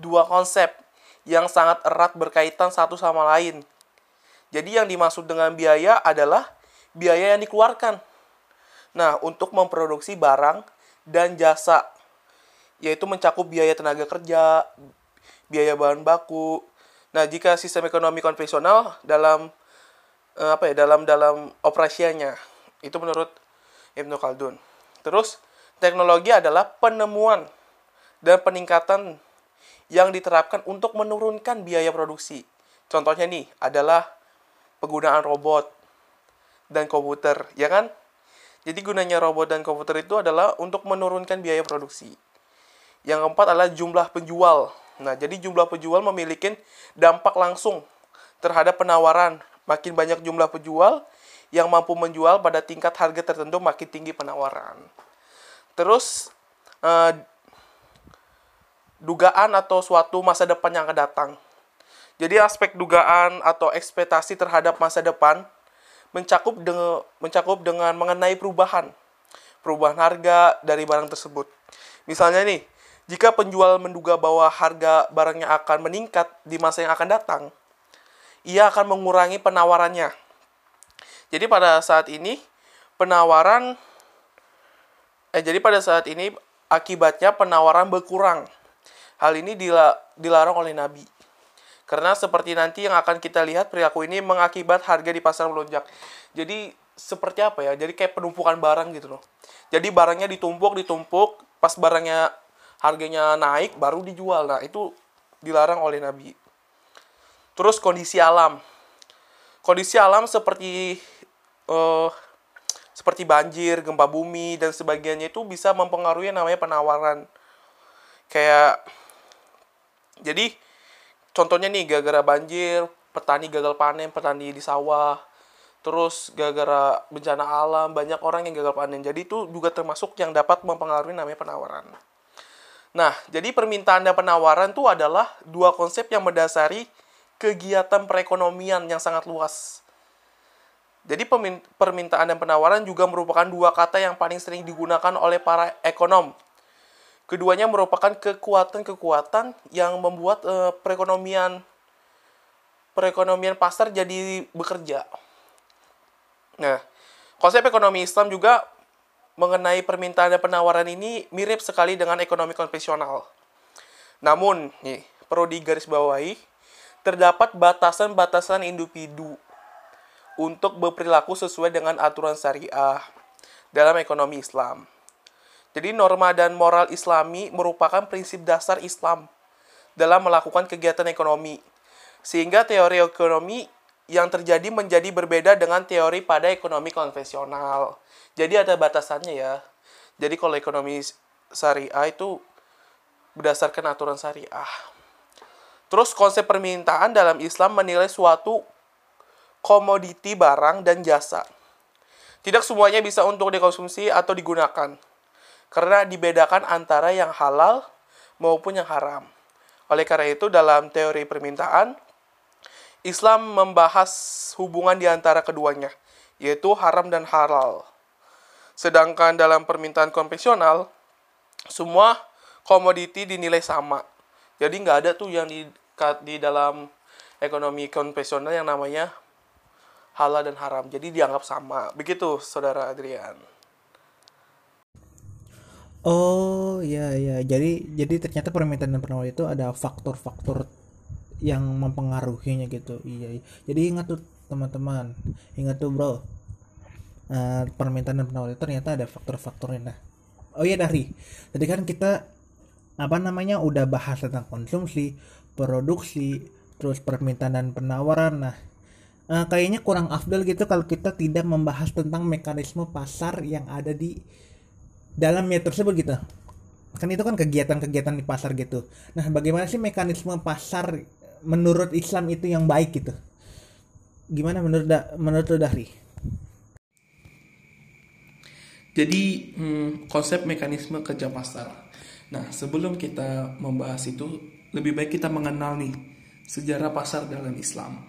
dua konsep yang sangat erat berkaitan satu sama lain. Jadi yang dimaksud dengan biaya adalah biaya yang dikeluarkan. Nah, untuk memproduksi barang dan jasa yaitu mencakup biaya tenaga kerja, biaya bahan baku. Nah, jika sistem ekonomi konvensional dalam eh, apa ya, dalam dalam operasinya itu menurut Ibnu Khaldun. Terus teknologi adalah penemuan dan peningkatan yang diterapkan untuk menurunkan biaya produksi. Contohnya nih adalah penggunaan robot dan komputer, ya kan? Jadi gunanya robot dan komputer itu adalah untuk menurunkan biaya produksi. Yang keempat adalah jumlah penjual. Nah, jadi jumlah penjual memiliki dampak langsung terhadap penawaran. Makin banyak jumlah penjual yang mampu menjual pada tingkat harga tertentu makin tinggi penawaran. Terus eh, dugaan atau suatu masa depan yang akan datang. Jadi aspek dugaan atau ekspektasi terhadap masa depan mencakup dengan mencakup dengan mengenai perubahan perubahan harga dari barang tersebut. Misalnya nih, jika penjual menduga bahwa harga barangnya akan meningkat di masa yang akan datang, ia akan mengurangi penawarannya. Jadi pada saat ini penawaran eh jadi pada saat ini akibatnya penawaran berkurang. Hal ini dilarang oleh Nabi. Karena seperti nanti yang akan kita lihat perilaku ini mengakibat harga di pasar melonjak. Jadi seperti apa ya? Jadi kayak penumpukan barang gitu loh. Jadi barangnya ditumpuk, ditumpuk, pas barangnya harganya naik baru dijual. Nah, itu dilarang oleh Nabi. Terus kondisi alam. Kondisi alam seperti uh, seperti banjir, gempa bumi dan sebagainya itu bisa mempengaruhi namanya penawaran. Kayak jadi contohnya nih gara-gara banjir petani gagal panen petani di sawah terus gara-gara bencana alam banyak orang yang gagal panen. Jadi itu juga termasuk yang dapat mempengaruhi namanya penawaran. Nah jadi permintaan dan penawaran itu adalah dua konsep yang mendasari kegiatan perekonomian yang sangat luas. Jadi permintaan dan penawaran juga merupakan dua kata yang paling sering digunakan oleh para ekonom Keduanya merupakan kekuatan-kekuatan yang membuat uh, perekonomian perekonomian pasar jadi bekerja. Nah, konsep ekonomi Islam juga mengenai permintaan dan penawaran ini mirip sekali dengan ekonomi konvensional. Namun, nih, perlu digarisbawahi, terdapat batasan-batasan individu untuk berperilaku sesuai dengan aturan syariah dalam ekonomi Islam. Jadi norma dan moral islami merupakan prinsip dasar Islam dalam melakukan kegiatan ekonomi. Sehingga teori ekonomi yang terjadi menjadi berbeda dengan teori pada ekonomi konvensional. Jadi ada batasannya ya. Jadi kalau ekonomi syariah itu berdasarkan aturan syariah. Terus konsep permintaan dalam Islam menilai suatu komoditi barang dan jasa. Tidak semuanya bisa untuk dikonsumsi atau digunakan karena dibedakan antara yang halal maupun yang haram. Oleh karena itu, dalam teori permintaan, Islam membahas hubungan di antara keduanya, yaitu haram dan halal. Sedangkan dalam permintaan konvensional, semua komoditi dinilai sama. Jadi nggak ada tuh yang di, di dalam ekonomi konvensional yang namanya halal dan haram. Jadi dianggap sama. Begitu, Saudara Adrian. Oh iya iya. Jadi jadi ternyata permintaan dan penawaran itu ada faktor-faktor yang mempengaruhinya gitu. Iya, iya. jadi ingat tuh teman-teman. Ingat tuh bro. Uh, permintaan dan penawaran itu ternyata ada faktor-faktornya nah oh iya dari. Tadi kan kita apa namanya udah bahas tentang konsumsi produksi terus permintaan dan penawaran. Nah uh, kayaknya kurang afdal gitu kalau kita tidak membahas tentang mekanisme pasar yang ada di dalam dalamnya tersebut gitu. Kan itu kan kegiatan-kegiatan di pasar gitu. Nah bagaimana sih mekanisme pasar menurut Islam itu yang baik gitu? Gimana menurut da menurut Dahri? Jadi hmm, konsep mekanisme kerja pasar. Nah sebelum kita membahas itu lebih baik kita mengenal nih sejarah pasar dalam Islam.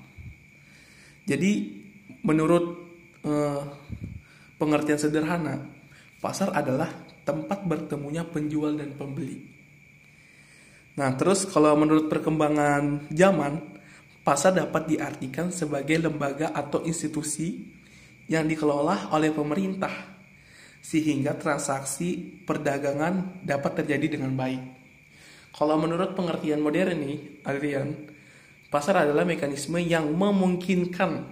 Jadi menurut uh, pengertian sederhana Pasar adalah tempat bertemunya penjual dan pembeli. Nah, terus kalau menurut perkembangan zaman, pasar dapat diartikan sebagai lembaga atau institusi yang dikelola oleh pemerintah sehingga transaksi perdagangan dapat terjadi dengan baik. Kalau menurut pengertian modern nih, Adrian, pasar adalah mekanisme yang memungkinkan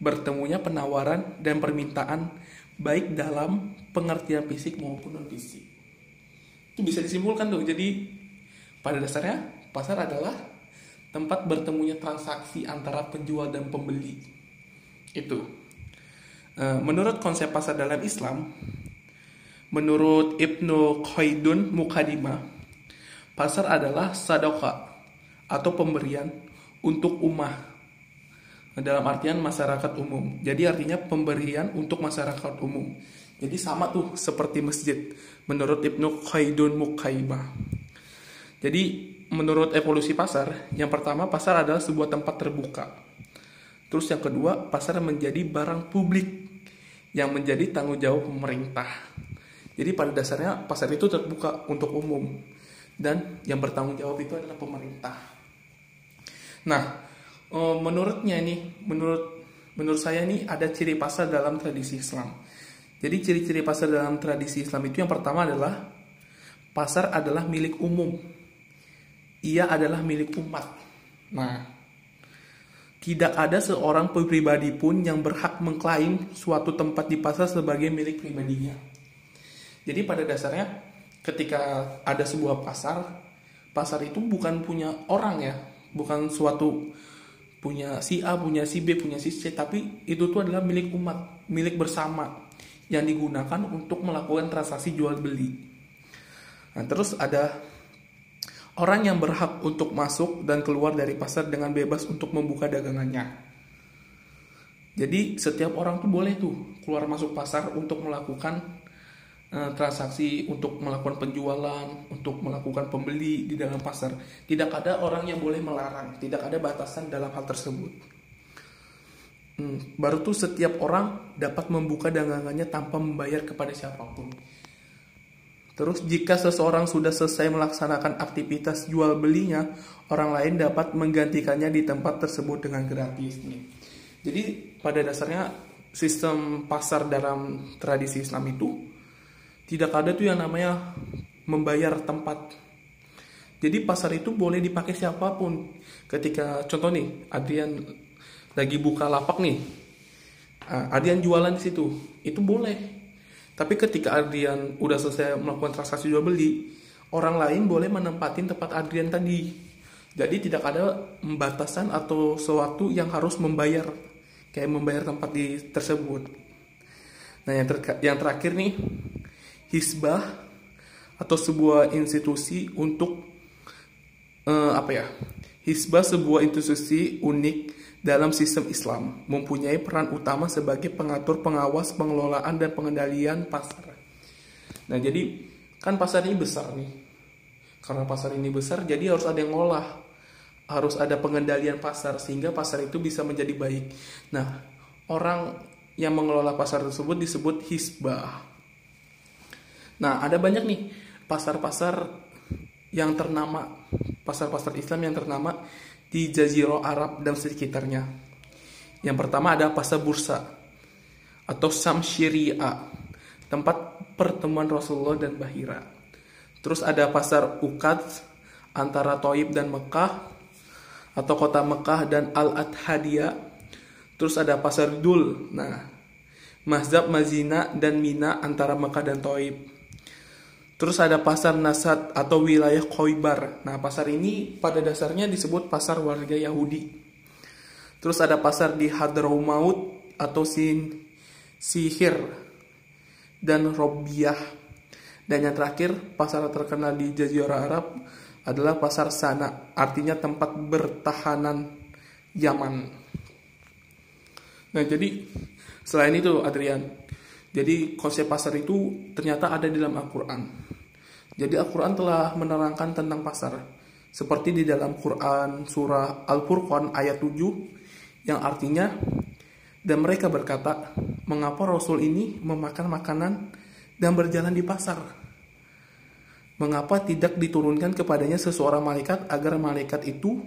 bertemunya penawaran dan permintaan baik dalam pengertian fisik maupun non fisik. Itu bisa disimpulkan tuh. Jadi pada dasarnya pasar adalah tempat bertemunya transaksi antara penjual dan pembeli. Itu. Eh, menurut konsep pasar dalam Islam, menurut Ibnu Khaidun Mukadimah, pasar adalah sadoka atau pemberian untuk umat dalam artian masyarakat umum. Jadi artinya pemberian untuk masyarakat umum. Jadi sama tuh seperti masjid menurut Ibnu Khaidun Mukaibah. Jadi menurut evolusi pasar, yang pertama pasar adalah sebuah tempat terbuka. Terus yang kedua, pasar menjadi barang publik yang menjadi tanggung jawab pemerintah. Jadi pada dasarnya pasar itu terbuka untuk umum dan yang bertanggung jawab itu adalah pemerintah. Nah, oh, menurutnya nih, menurut menurut saya nih ada ciri pasar dalam tradisi Islam. Jadi ciri-ciri pasar dalam tradisi Islam itu yang pertama adalah pasar adalah milik umum. Ia adalah milik umat. Nah, tidak ada seorang pribadi pun yang berhak mengklaim suatu tempat di pasar sebagai milik pribadinya. Jadi pada dasarnya ketika ada sebuah pasar, pasar itu bukan punya orang ya, bukan suatu punya si A, punya si B, punya si C, tapi itu tuh adalah milik umat, milik bersama yang digunakan untuk melakukan transaksi jual beli. Nah, terus ada Orang yang berhak untuk masuk dan keluar dari pasar dengan bebas untuk membuka dagangannya. Jadi setiap orang tuh boleh tuh keluar masuk pasar untuk melakukan transaksi, untuk melakukan penjualan, untuk melakukan pembeli di dalam pasar. Tidak ada orang yang boleh melarang, tidak ada batasan dalam hal tersebut. Hmm, baru tuh setiap orang dapat membuka dagangannya tanpa membayar kepada siapa pun. Terus jika seseorang sudah selesai melaksanakan aktivitas jual belinya, orang lain dapat menggantikannya di tempat tersebut dengan gratis. Jadi pada dasarnya sistem pasar dalam tradisi Islam itu tidak ada tuh yang namanya membayar tempat. Jadi pasar itu boleh dipakai siapa pun. Ketika contoh nih, Adrian lagi buka lapak nih. Ah, Adrian jualan di situ, itu boleh tapi ketika Adrian udah selesai melakukan transaksi jual beli, orang lain boleh menempatin tempat Adrian tadi. Jadi tidak ada pembatasan atau sesuatu yang harus membayar kayak membayar tempat di tersebut. Nah, yang, yang terakhir nih hisbah atau sebuah institusi untuk uh, apa ya? Hisbah sebuah institusi unik dalam sistem Islam mempunyai peran utama sebagai pengatur, pengawas, pengelolaan dan pengendalian pasar. Nah, jadi kan pasar ini besar nih. Karena pasar ini besar, jadi harus ada yang ngolah. Harus ada pengendalian pasar sehingga pasar itu bisa menjadi baik. Nah, orang yang mengelola pasar tersebut disebut hisbah. Nah, ada banyak nih pasar-pasar yang ternama, pasar-pasar Islam yang ternama di Jazirah Arab dan sekitarnya. Yang pertama ada pasar bursa atau Samsyiria, tempat pertemuan Rasulullah dan Bahira. Terus ada pasar Ukad antara Toib dan Mekah atau kota Mekah dan Al-Adhadiyah. Terus ada pasar Dul. Nah, Mazhab Mazina dan Mina antara Mekah dan Toib. Terus ada pasar Nasat atau wilayah Khoibar. Nah, pasar ini pada dasarnya disebut pasar warga Yahudi. Terus ada pasar di Hadramaut atau Sin Sihir dan Robiah. Dan yang terakhir, pasar terkenal di Jazirah Arab adalah pasar Sana, artinya tempat bertahanan Yaman. Nah, jadi selain itu Adrian, jadi konsep pasar itu ternyata ada di dalam Al-Quran. Jadi Al-Quran telah menerangkan tentang pasar. Seperti di dalam Quran surah Al-Furqan ayat 7 yang artinya dan mereka berkata, mengapa Rasul ini memakan makanan dan berjalan di pasar? Mengapa tidak diturunkan kepadanya seseorang malaikat agar malaikat itu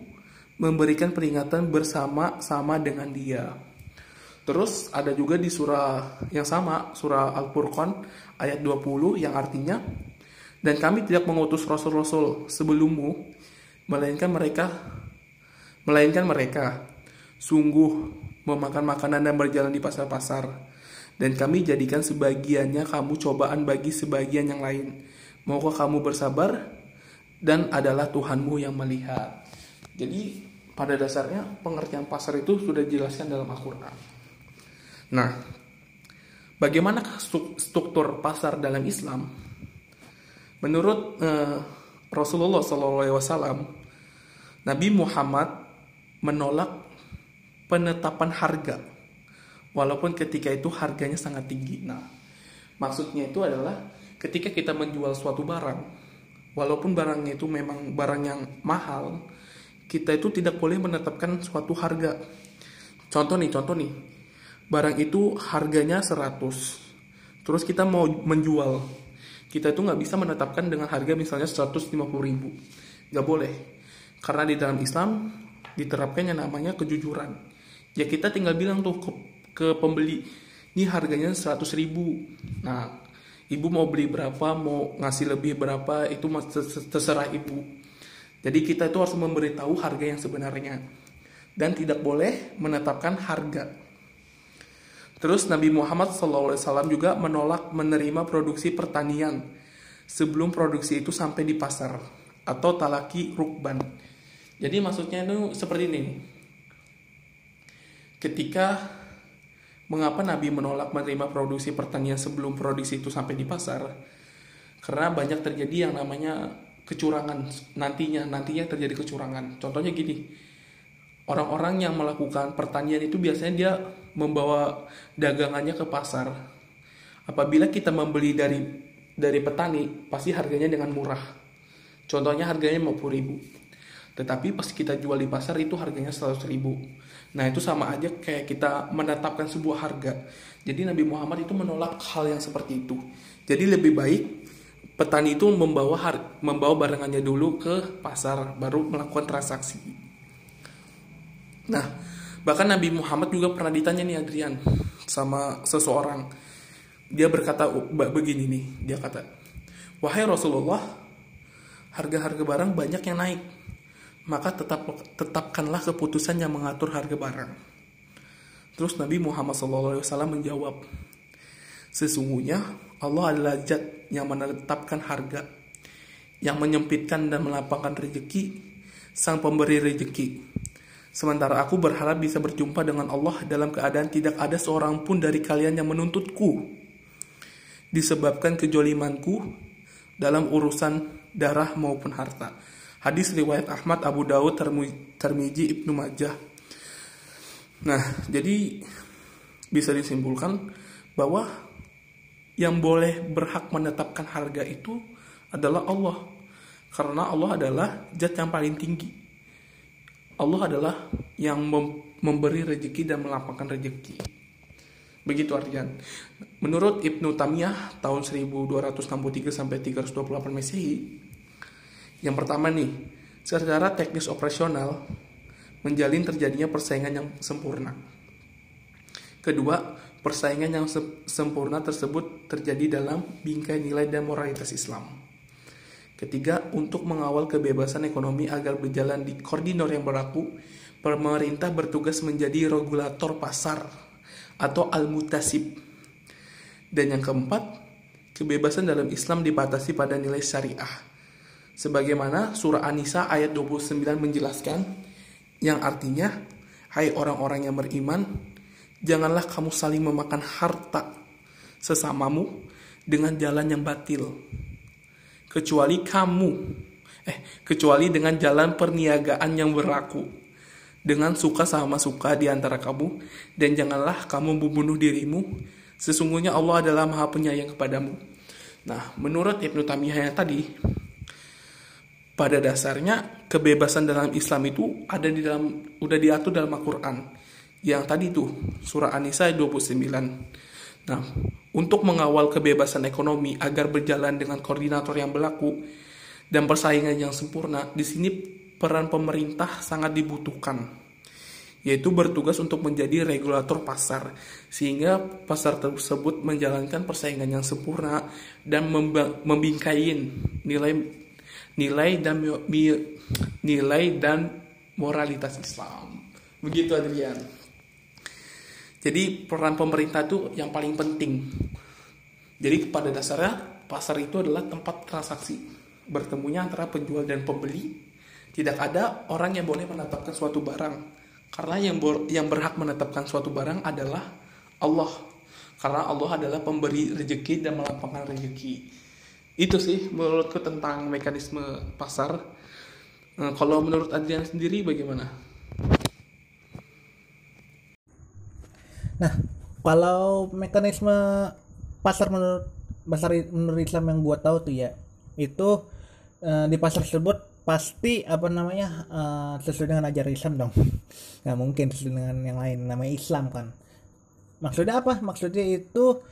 memberikan peringatan bersama-sama dengan dia? Terus ada juga di surah yang sama, surah Al-Furqan ayat 20 yang artinya dan kami tidak mengutus rasul-rasul sebelummu melainkan mereka melainkan mereka sungguh memakan makanan dan berjalan di pasar-pasar. Dan kami jadikan sebagiannya kamu cobaan bagi sebagian yang lain. Maukah kamu bersabar dan adalah Tuhanmu yang melihat? Jadi pada dasarnya pengertian pasar itu sudah dijelaskan dalam Al-Quran. Nah bagaimana struktur pasar dalam Islam Menurut uh, Rasulullah SAW, Nabi Muhammad menolak penetapan harga, walaupun ketika itu harganya sangat tinggi. Nah, maksudnya itu adalah ketika kita menjual suatu barang, walaupun barangnya itu memang barang yang mahal, kita itu tidak boleh menetapkan suatu harga. Contoh nih, contoh nih, barang itu harganya 100, terus kita mau menjual kita itu nggak bisa menetapkan dengan harga misalnya 150 ribu. Nggak boleh. Karena di dalam Islam diterapkan yang namanya kejujuran. Ya kita tinggal bilang tuh ke, ke pembeli ini harganya 100 ribu. Nah ibu mau beli berapa mau ngasih lebih berapa itu terserah ibu. Jadi kita itu harus memberitahu harga yang sebenarnya. Dan tidak boleh menetapkan harga. Terus Nabi Muhammad SAW juga menolak menerima produksi pertanian sebelum produksi itu sampai di pasar atau talaki rukban. Jadi maksudnya itu seperti ini. Ketika mengapa Nabi menolak menerima produksi pertanian sebelum produksi itu sampai di pasar? Karena banyak terjadi yang namanya kecurangan nantinya, nantinya terjadi kecurangan. Contohnya gini, orang-orang yang melakukan pertanian itu biasanya dia membawa dagangannya ke pasar. Apabila kita membeli dari dari petani, pasti harganya dengan murah. Contohnya harganya 50 ribu. Tetapi pas kita jual di pasar itu harganya 100 ribu. Nah itu sama aja kayak kita menetapkan sebuah harga. Jadi Nabi Muhammad itu menolak hal yang seperti itu. Jadi lebih baik petani itu membawa har membawa barangannya dulu ke pasar baru melakukan transaksi. Nah, bahkan Nabi Muhammad juga pernah ditanya nih Adrian sama seseorang. Dia berkata begini nih, dia kata, "Wahai Rasulullah, harga-harga barang banyak yang naik. Maka tetap tetapkanlah keputusan yang mengatur harga barang." Terus Nabi Muhammad SAW menjawab, "Sesungguhnya Allah adalah zat yang menetapkan harga, yang menyempitkan dan melapangkan rezeki, sang pemberi rezeki. Sementara aku berharap bisa berjumpa dengan Allah dalam keadaan tidak ada seorang pun dari kalian yang menuntutku. Disebabkan kejolimanku dalam urusan darah maupun harta. Hadis riwayat Ahmad, Abu Dawud, Termiji, Ibnu Majah. Nah, jadi bisa disimpulkan bahwa yang boleh berhak menetapkan harga itu adalah Allah. Karena Allah adalah zat yang paling tinggi. Allah adalah yang memberi rezeki dan melapangkan rezeki. Begitu artinya. Menurut Ibnu Tamiyah tahun 1263 sampai 328 Masehi, yang pertama nih, secara teknis operasional menjalin terjadinya persaingan yang sempurna. Kedua, persaingan yang sempurna tersebut terjadi dalam bingkai nilai dan moralitas Islam. Ketiga, untuk mengawal kebebasan ekonomi agar berjalan di koordinor yang berlaku, pemerintah bertugas menjadi regulator pasar atau al-mutasib. Dan yang keempat, kebebasan dalam Islam dibatasi pada nilai syariah. Sebagaimana surah An-Nisa ayat 29 menjelaskan, yang artinya, hai orang-orang yang beriman, janganlah kamu saling memakan harta sesamamu dengan jalan yang batil kecuali kamu eh kecuali dengan jalan perniagaan yang berlaku dengan suka sama suka di antara kamu dan janganlah kamu membunuh dirimu sesungguhnya Allah adalah Maha Penyayang kepadamu. Nah, menurut Ibnu Tamiyah yang tadi pada dasarnya kebebasan dalam Islam itu ada di dalam udah diatur dalam Al-Qur'an. Yang tadi tuh surah An-Nisa 29. Nah, untuk mengawal kebebasan ekonomi agar berjalan dengan koordinator yang berlaku dan persaingan yang sempurna, di sini peran pemerintah sangat dibutuhkan yaitu bertugas untuk menjadi regulator pasar sehingga pasar tersebut menjalankan persaingan yang sempurna dan membingkain nilai nilai dan nilai dan moralitas Islam. Begitu Adrian. Jadi peran pemerintah itu yang paling penting. Jadi pada dasarnya pasar itu adalah tempat transaksi bertemunya antara penjual dan pembeli. Tidak ada orang yang boleh menetapkan suatu barang karena yang yang berhak menetapkan suatu barang adalah Allah. Karena Allah adalah pemberi rezeki dan melapangkan rezeki. Itu sih menurutku tentang mekanisme pasar. Nah, kalau menurut Adrian sendiri bagaimana? Nah, kalau mekanisme pasar menurut pasar menurut Islam yang gua tahu tuh ya, itu uh, di pasar tersebut pasti apa namanya uh, sesuai dengan ajaran Islam dong. Nggak mungkin sesuai dengan yang lain, namanya Islam kan. Maksudnya apa? Maksudnya itu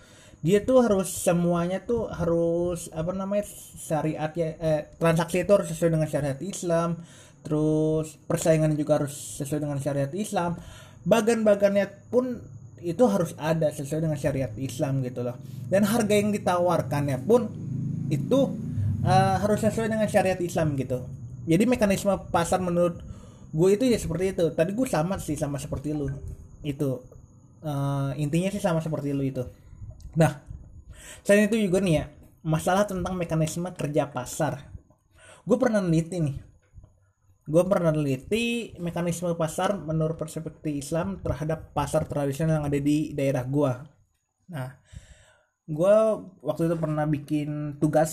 dia tuh harus semuanya tuh harus apa namanya syariat ya eh, transaksi itu harus sesuai dengan syariat Islam terus persaingan juga harus sesuai dengan syariat Islam bagan-bagannya pun itu harus ada sesuai dengan syariat Islam gitu loh. Dan harga yang ditawarkannya pun itu uh, harus sesuai dengan syariat Islam gitu. Jadi mekanisme pasar menurut gue itu ya seperti itu. Tadi gue sama sih sama seperti lu. Itu Eh, intinya sih sama seperti lu itu. Nah selain itu juga nih ya masalah tentang mekanisme kerja pasar. Gue pernah neliti nih gue pernah neliti mekanisme pasar menurut perspektif Islam terhadap pasar tradisional yang ada di daerah gue nah gue waktu itu pernah bikin tugas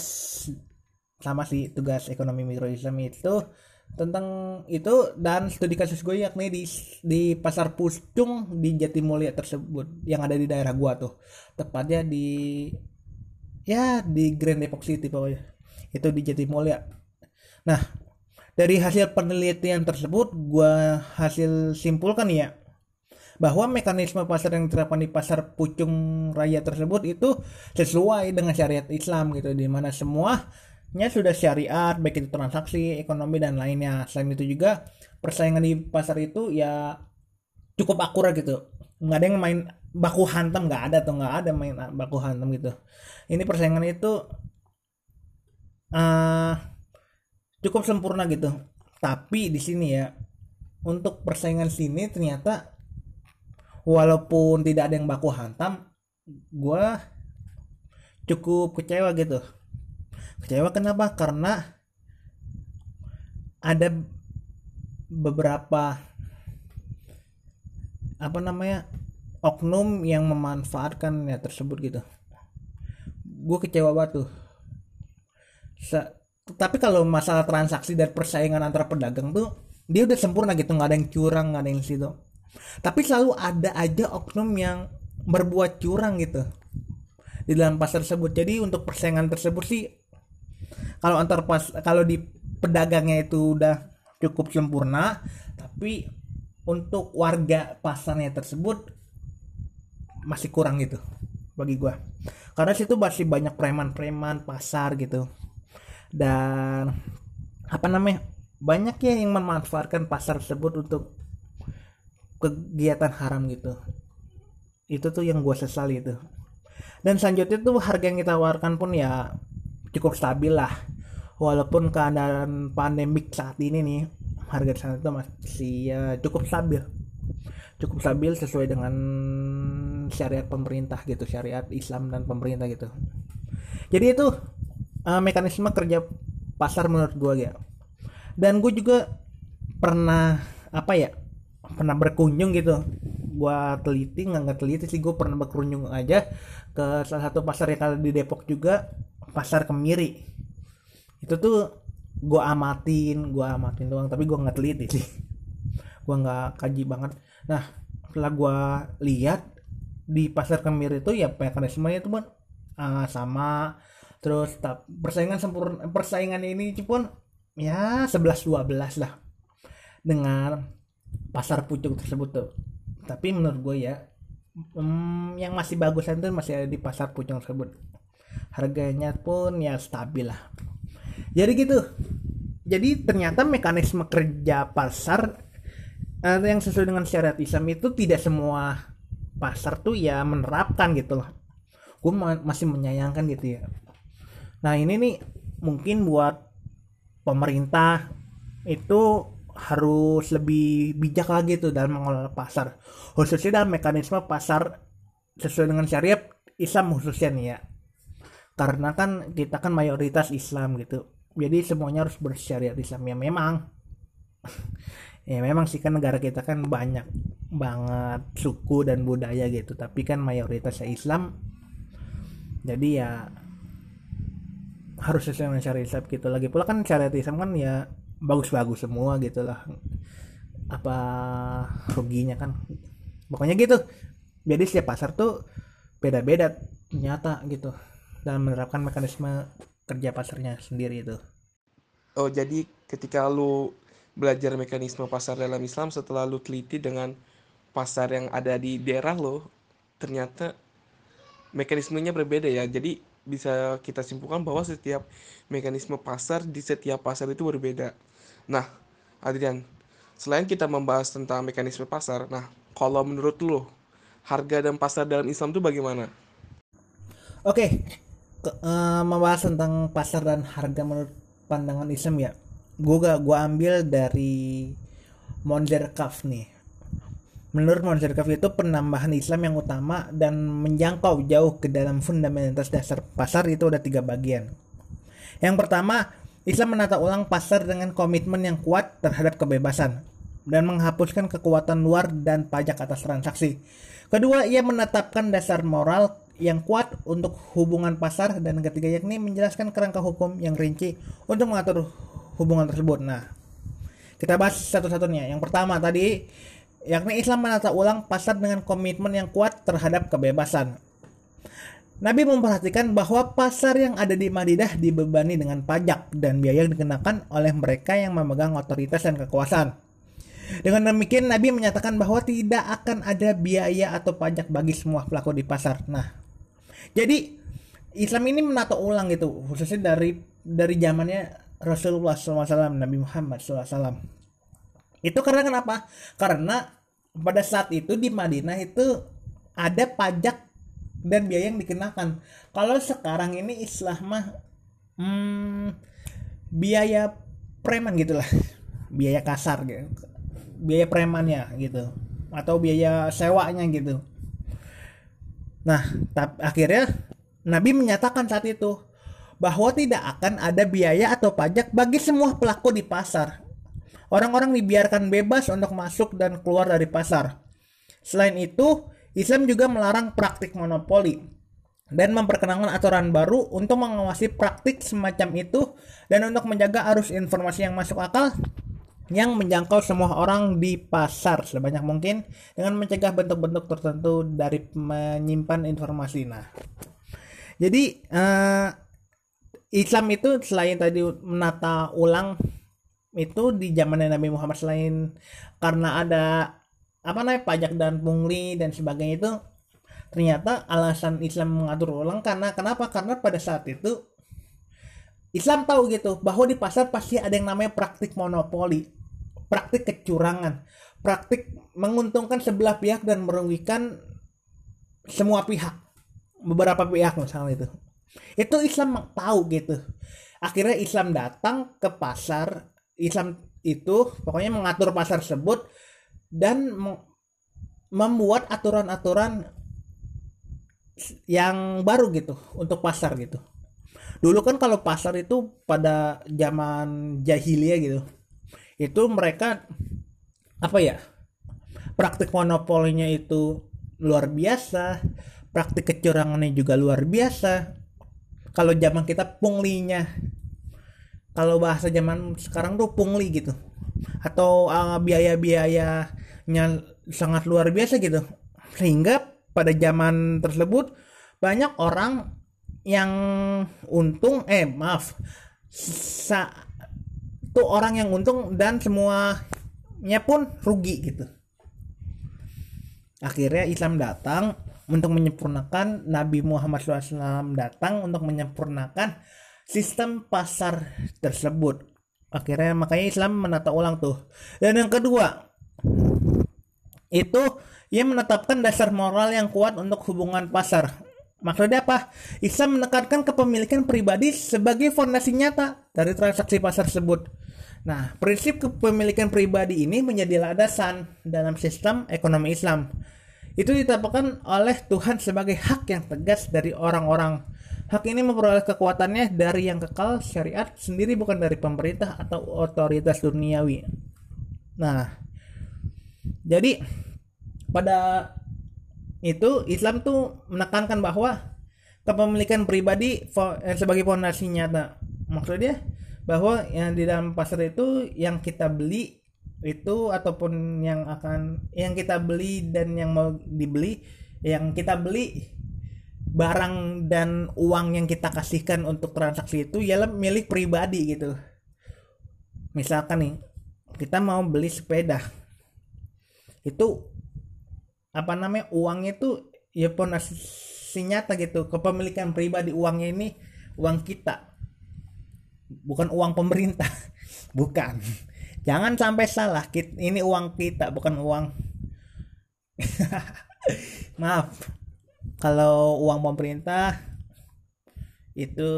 sama sih tugas ekonomi mikro Islam itu tentang itu dan studi kasus gue yakni di di pasar Pucung di Jatimulya tersebut yang ada di daerah gua tuh. Tepatnya di ya di Grand Depok City pokoknya. Itu di Jatimulya nah dari hasil penelitian tersebut gua hasil simpulkan ya bahwa mekanisme pasar yang diterapkan di pasar Pucung Raya tersebut itu sesuai dengan syariat Islam gitu di mana semua nya sudah syariat baik itu transaksi ekonomi dan lainnya. Selain itu juga persaingan di pasar itu ya cukup akurat gitu. Nggak ada yang main baku hantam nggak ada tuh nggak ada main baku hantam gitu. Ini persaingan itu uh, cukup sempurna gitu. Tapi di sini ya untuk persaingan sini ternyata walaupun tidak ada yang baku hantam gue cukup kecewa gitu. Kecewa kenapa? Karena ada beberapa apa namanya oknum yang memanfaatkan ya tersebut gitu. Gue kecewa banget tuh tapi kalau masalah transaksi dan persaingan antara pedagang tuh dia udah sempurna gitu nggak ada yang curang nggak ada yang situ. Tapi selalu ada aja oknum yang berbuat curang gitu di dalam pasar tersebut. Jadi untuk persaingan tersebut sih kalau antar pas kalau di pedagangnya itu udah cukup sempurna tapi untuk warga pasarnya tersebut masih kurang gitu bagi gua. Karena situ masih banyak preman-preman pasar gitu dan apa namanya banyak ya yang memanfaatkan pasar tersebut untuk kegiatan haram gitu. Itu tuh yang gue sesali itu. Dan selanjutnya tuh harga yang kita tawarkan pun ya cukup stabil lah. Walaupun keadaan pandemik saat ini nih harga sana itu masih ya, cukup stabil. Cukup stabil sesuai dengan syariat pemerintah gitu syariat Islam dan pemerintah gitu. Jadi itu uh, mekanisme kerja pasar menurut gue ya dan gue juga pernah apa ya pernah berkunjung gitu. Gue teliti nggak teliti sih gue pernah berkunjung aja ke salah satu pasar yang ada di Depok juga pasar kemiri. Itu tuh gue amatin gue amatin doang tapi gue nggak teliti sih. Gue nggak kaji banget. Nah setelah gue lihat di pasar kemiri itu ya semuanya itu pun uh, sama terus tap, persaingan sempurna persaingan ini pun ya 11 12 lah. Dengan pasar pucuk tersebut tuh. Tapi menurut gue ya um, yang masih bagusan tuh masih ada di pasar pucuk tersebut. Harganya pun ya stabil lah. Jadi gitu. Jadi ternyata mekanisme kerja pasar uh, yang sesuai dengan syariat Islam itu tidak semua pasar tuh ya menerapkan gitu loh gue masih menyayangkan gitu ya nah ini nih mungkin buat pemerintah itu harus lebih bijak lagi tuh dalam mengelola pasar. Khususnya dalam mekanisme pasar sesuai dengan syariat Islam khususnya nih ya. Karena kan kita kan mayoritas Islam gitu. Jadi semuanya harus bersyariat Islam. Ya memang. Ya memang sih kan negara kita kan banyak banget suku dan budaya gitu. Tapi kan mayoritasnya Islam. Jadi ya harus sesuai dengan syariat gitu lagi pula kan syariat Islam kan ya bagus-bagus semua gitu lah apa ruginya kan pokoknya gitu jadi setiap pasar tuh beda-beda nyata gitu dalam menerapkan mekanisme kerja pasarnya sendiri itu. Oh, jadi ketika lu belajar mekanisme pasar dalam Islam setelah lu teliti dengan pasar yang ada di daerah lo, ternyata mekanismenya berbeda ya. Jadi bisa kita simpulkan bahwa setiap mekanisme pasar di setiap pasar itu berbeda. Nah, Adrian, selain kita membahas tentang mekanisme pasar, nah kalau menurut lo harga dan pasar dalam Islam itu bagaimana? Oke, ke, uh, membahas tentang pasar dan harga menurut pandangan Islam ya gua gua ambil dari Monzerkaf nih. Menurut Monzerkaf itu penambahan Islam yang utama dan menjangkau jauh ke dalam fundamentalitas dasar pasar itu ada tiga bagian. Yang pertama, Islam menata ulang pasar dengan komitmen yang kuat terhadap kebebasan dan menghapuskan kekuatan luar dan pajak atas transaksi. Kedua, ia menetapkan dasar moral yang kuat untuk hubungan pasar dan ketiga yakni menjelaskan kerangka hukum yang rinci untuk mengatur hubungan tersebut. Nah, kita bahas satu-satunya. Yang pertama tadi yakni Islam menata ulang pasar dengan komitmen yang kuat terhadap kebebasan. Nabi memperhatikan bahwa pasar yang ada di Madinah dibebani dengan pajak dan biaya yang dikenakan oleh mereka yang memegang otoritas dan kekuasaan. Dengan demikian Nabi menyatakan bahwa tidak akan ada biaya atau pajak bagi semua pelaku di pasar. Nah, jadi Islam ini menata ulang gitu, khususnya dari dari zamannya Rasulullah SAW, Nabi Muhammad SAW. Itu karena kenapa? Karena pada saat itu di Madinah itu ada pajak dan biaya yang dikenakan. Kalau sekarang ini Islam mah hmm, biaya preman gitulah, biaya kasar gitu, biaya premannya gitu, atau biaya sewanya gitu. Nah, tapi akhirnya Nabi menyatakan saat itu bahwa tidak akan ada biaya atau pajak bagi semua pelaku di pasar. Orang-orang dibiarkan bebas untuk masuk dan keluar dari pasar. Selain itu, Islam juga melarang praktik monopoli dan memperkenalkan aturan baru untuk mengawasi praktik semacam itu dan untuk menjaga arus informasi yang masuk akal yang menjangkau semua orang di pasar sebanyak mungkin dengan mencegah bentuk-bentuk tertentu dari menyimpan informasi. Nah, jadi uh, Islam itu selain tadi menata ulang itu di zaman Nabi Muhammad selain karena ada apa namanya pajak dan pungli dan sebagainya itu ternyata alasan Islam mengatur ulang karena kenapa? Karena pada saat itu Islam tahu gitu bahwa di pasar pasti ada yang namanya praktik monopoli praktik kecurangan praktik menguntungkan sebelah pihak dan merugikan semua pihak beberapa pihak misalnya itu. Itu Islam tahu gitu. Akhirnya Islam datang ke pasar Islam itu pokoknya mengatur pasar tersebut dan membuat aturan-aturan yang baru gitu untuk pasar gitu. Dulu kan kalau pasar itu pada zaman jahiliyah gitu. Itu mereka apa ya? Praktik monopolinya itu luar biasa, praktik kecurangannya juga luar biasa. Kalau zaman kita punglinya kalau bahasa zaman sekarang tuh pungli gitu. Atau uh, biaya-biaya nya sangat luar biasa gitu. Sehingga pada zaman tersebut banyak orang yang untung eh maaf satu orang yang untung dan semuanya pun rugi gitu. Akhirnya Islam datang untuk menyempurnakan Nabi Muhammad SAW datang untuk menyempurnakan sistem pasar tersebut akhirnya makanya Islam menata ulang tuh dan yang kedua itu ia menetapkan dasar moral yang kuat untuk hubungan pasar. Maksudnya apa? Islam menekankan kepemilikan pribadi sebagai fondasi nyata dari transaksi pasar tersebut. Nah, prinsip kepemilikan pribadi ini menjadi landasan dalam sistem ekonomi Islam. Itu ditetapkan oleh Tuhan sebagai hak yang tegas dari orang-orang. Hak ini memperoleh kekuatannya dari yang kekal syariat sendiri bukan dari pemerintah atau otoritas duniawi. Nah, jadi pada itu Islam tuh menekankan bahwa kepemilikan pribadi eh, sebagai fondasi nyata. Maksudnya bahwa yang di dalam pasar itu yang kita beli itu ataupun yang akan yang kita beli dan yang mau dibeli yang kita beli barang dan uang yang kita kasihkan untuk transaksi itu ialah milik pribadi gitu. Misalkan nih kita mau beli sepeda. Itu apa namanya uangnya itu ya pondasi nyata gitu. Kepemilikan pribadi uangnya ini uang kita. Bukan uang pemerintah. Bukan. Jangan sampai salah. Ini uang kita bukan uang. Maaf kalau uang pemerintah itu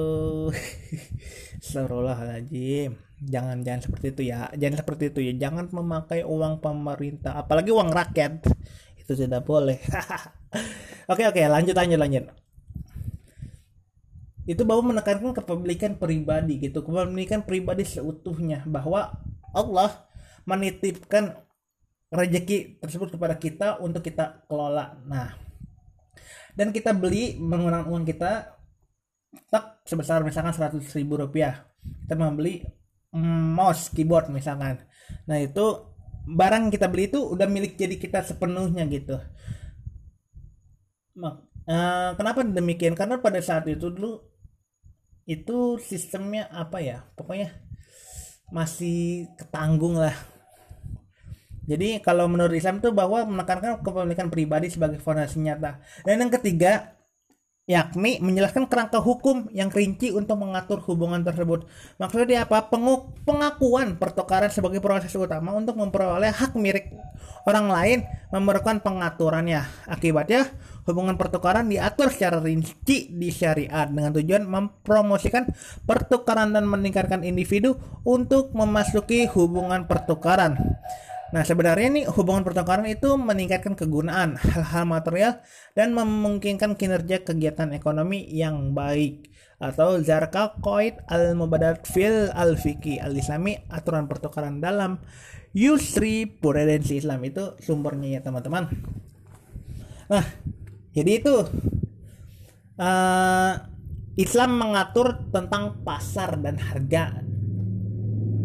Astagfirullahaladzim jangan jangan seperti itu ya. Jangan seperti itu ya. Jangan memakai uang pemerintah apalagi uang rakyat. Itu tidak boleh. Oke oke. Lanjut lanjut lanjut. Itu bahwa menekankan kepemilikan pribadi gitu. Kepemilikan pribadi seutuhnya. Bahwa Allah menitipkan rezeki tersebut kepada kita untuk kita kelola. Nah dan kita beli menggunakan uang kita tak sebesar misalkan 100 ribu rupiah. Kita membeli mm, mouse keyboard misalkan. Nah itu barang kita beli itu udah milik jadi kita sepenuhnya gitu. Uh, kenapa demikian? Karena pada saat itu dulu itu sistemnya apa ya? Pokoknya masih ketanggung lah jadi kalau menurut Islam itu bahwa menekankan kepemilikan pribadi sebagai fondasi nyata dan yang ketiga yakni menjelaskan kerangka hukum yang rinci untuk mengatur hubungan tersebut. Maksudnya apa? Penguk pengakuan pertukaran sebagai proses utama untuk memperoleh hak milik orang lain memerlukan pengaturannya. Akibatnya, hubungan pertukaran diatur secara rinci di syariat dengan tujuan mempromosikan pertukaran dan meningkatkan individu untuk memasuki hubungan pertukaran. Nah, sebenarnya nih hubungan pertukaran itu meningkatkan kegunaan hal-hal material dan memungkinkan kinerja kegiatan ekonomi yang baik atau zarka koid al mubadat fil al fiki al islami aturan pertukaran dalam yusri prudensi Islam itu sumbernya ya teman-teman. Nah, jadi itu uh, Islam mengatur tentang pasar dan harga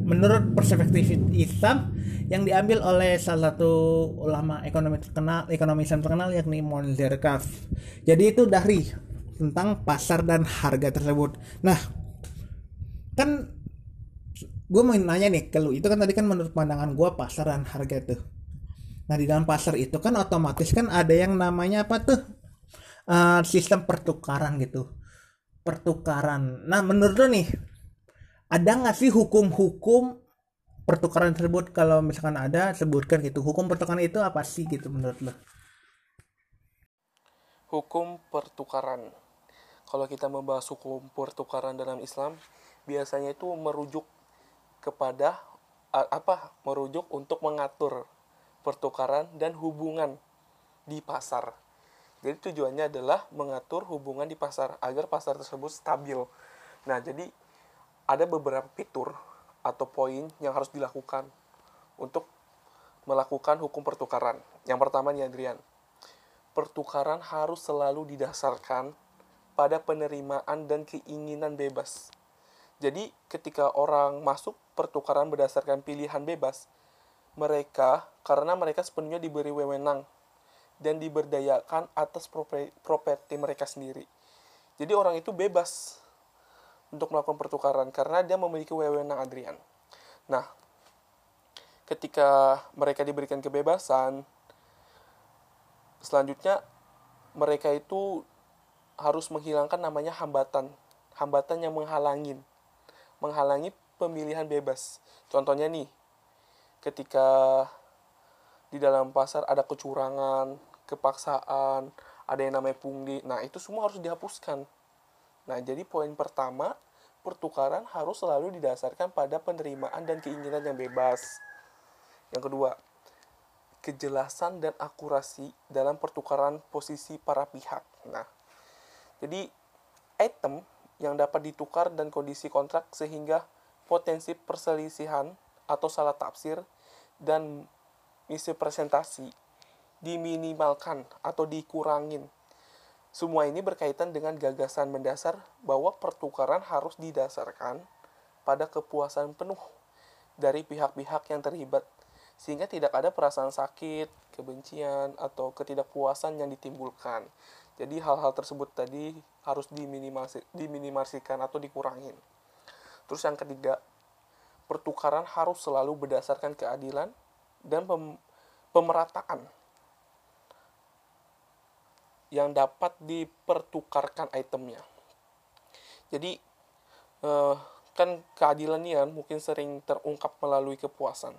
menurut perspektif Islam yang diambil oleh salah satu ulama ekonomi terkenal ekonomi Islam terkenal yakni Monzer Kaf. Jadi itu dari tentang pasar dan harga tersebut. Nah, kan gue mau nanya nih ke lu itu kan tadi kan menurut pandangan gue pasar dan harga itu. Nah di dalam pasar itu kan otomatis kan ada yang namanya apa tuh uh, sistem pertukaran gitu pertukaran. Nah menurut lu nih ada nggak sih hukum-hukum pertukaran tersebut? Kalau misalkan ada sebutkan gitu. Hukum pertukaran itu apa sih gitu menurut lo? Hukum pertukaran. Kalau kita membahas hukum pertukaran dalam Islam biasanya itu merujuk kepada apa merujuk untuk mengatur pertukaran dan hubungan di pasar. Jadi tujuannya adalah mengatur hubungan di pasar agar pasar tersebut stabil. Nah jadi ada beberapa fitur atau poin yang harus dilakukan untuk melakukan hukum pertukaran. Yang pertama nih Adrian, pertukaran harus selalu didasarkan pada penerimaan dan keinginan bebas. Jadi ketika orang masuk pertukaran berdasarkan pilihan bebas, mereka karena mereka sepenuhnya diberi wewenang dan diberdayakan atas properti mereka sendiri. Jadi orang itu bebas untuk melakukan pertukaran karena dia memiliki wewenang Adrian. Nah, ketika mereka diberikan kebebasan, selanjutnya mereka itu harus menghilangkan namanya hambatan, hambatan yang menghalangi, menghalangi pemilihan bebas. Contohnya nih, ketika di dalam pasar ada kecurangan, kepaksaan, ada yang namanya pungli. Nah, itu semua harus dihapuskan Nah, jadi poin pertama, pertukaran harus selalu didasarkan pada penerimaan dan keinginan yang bebas. Yang kedua, kejelasan dan akurasi dalam pertukaran posisi para pihak. Nah, jadi item yang dapat ditukar dan kondisi kontrak sehingga potensi perselisihan atau salah tafsir dan misi presentasi diminimalkan atau dikurangin semua ini berkaitan dengan gagasan mendasar bahwa pertukaran harus didasarkan pada kepuasan penuh dari pihak-pihak yang terlibat, sehingga tidak ada perasaan sakit, kebencian, atau ketidakpuasan yang ditimbulkan. Jadi hal-hal tersebut tadi harus diminimasi, diminimasikan atau dikurangin. Terus yang ketiga, pertukaran harus selalu berdasarkan keadilan dan pem pemerataan yang dapat dipertukarkan itemnya. Jadi eh, kan keadilan ini kan mungkin sering terungkap melalui kepuasan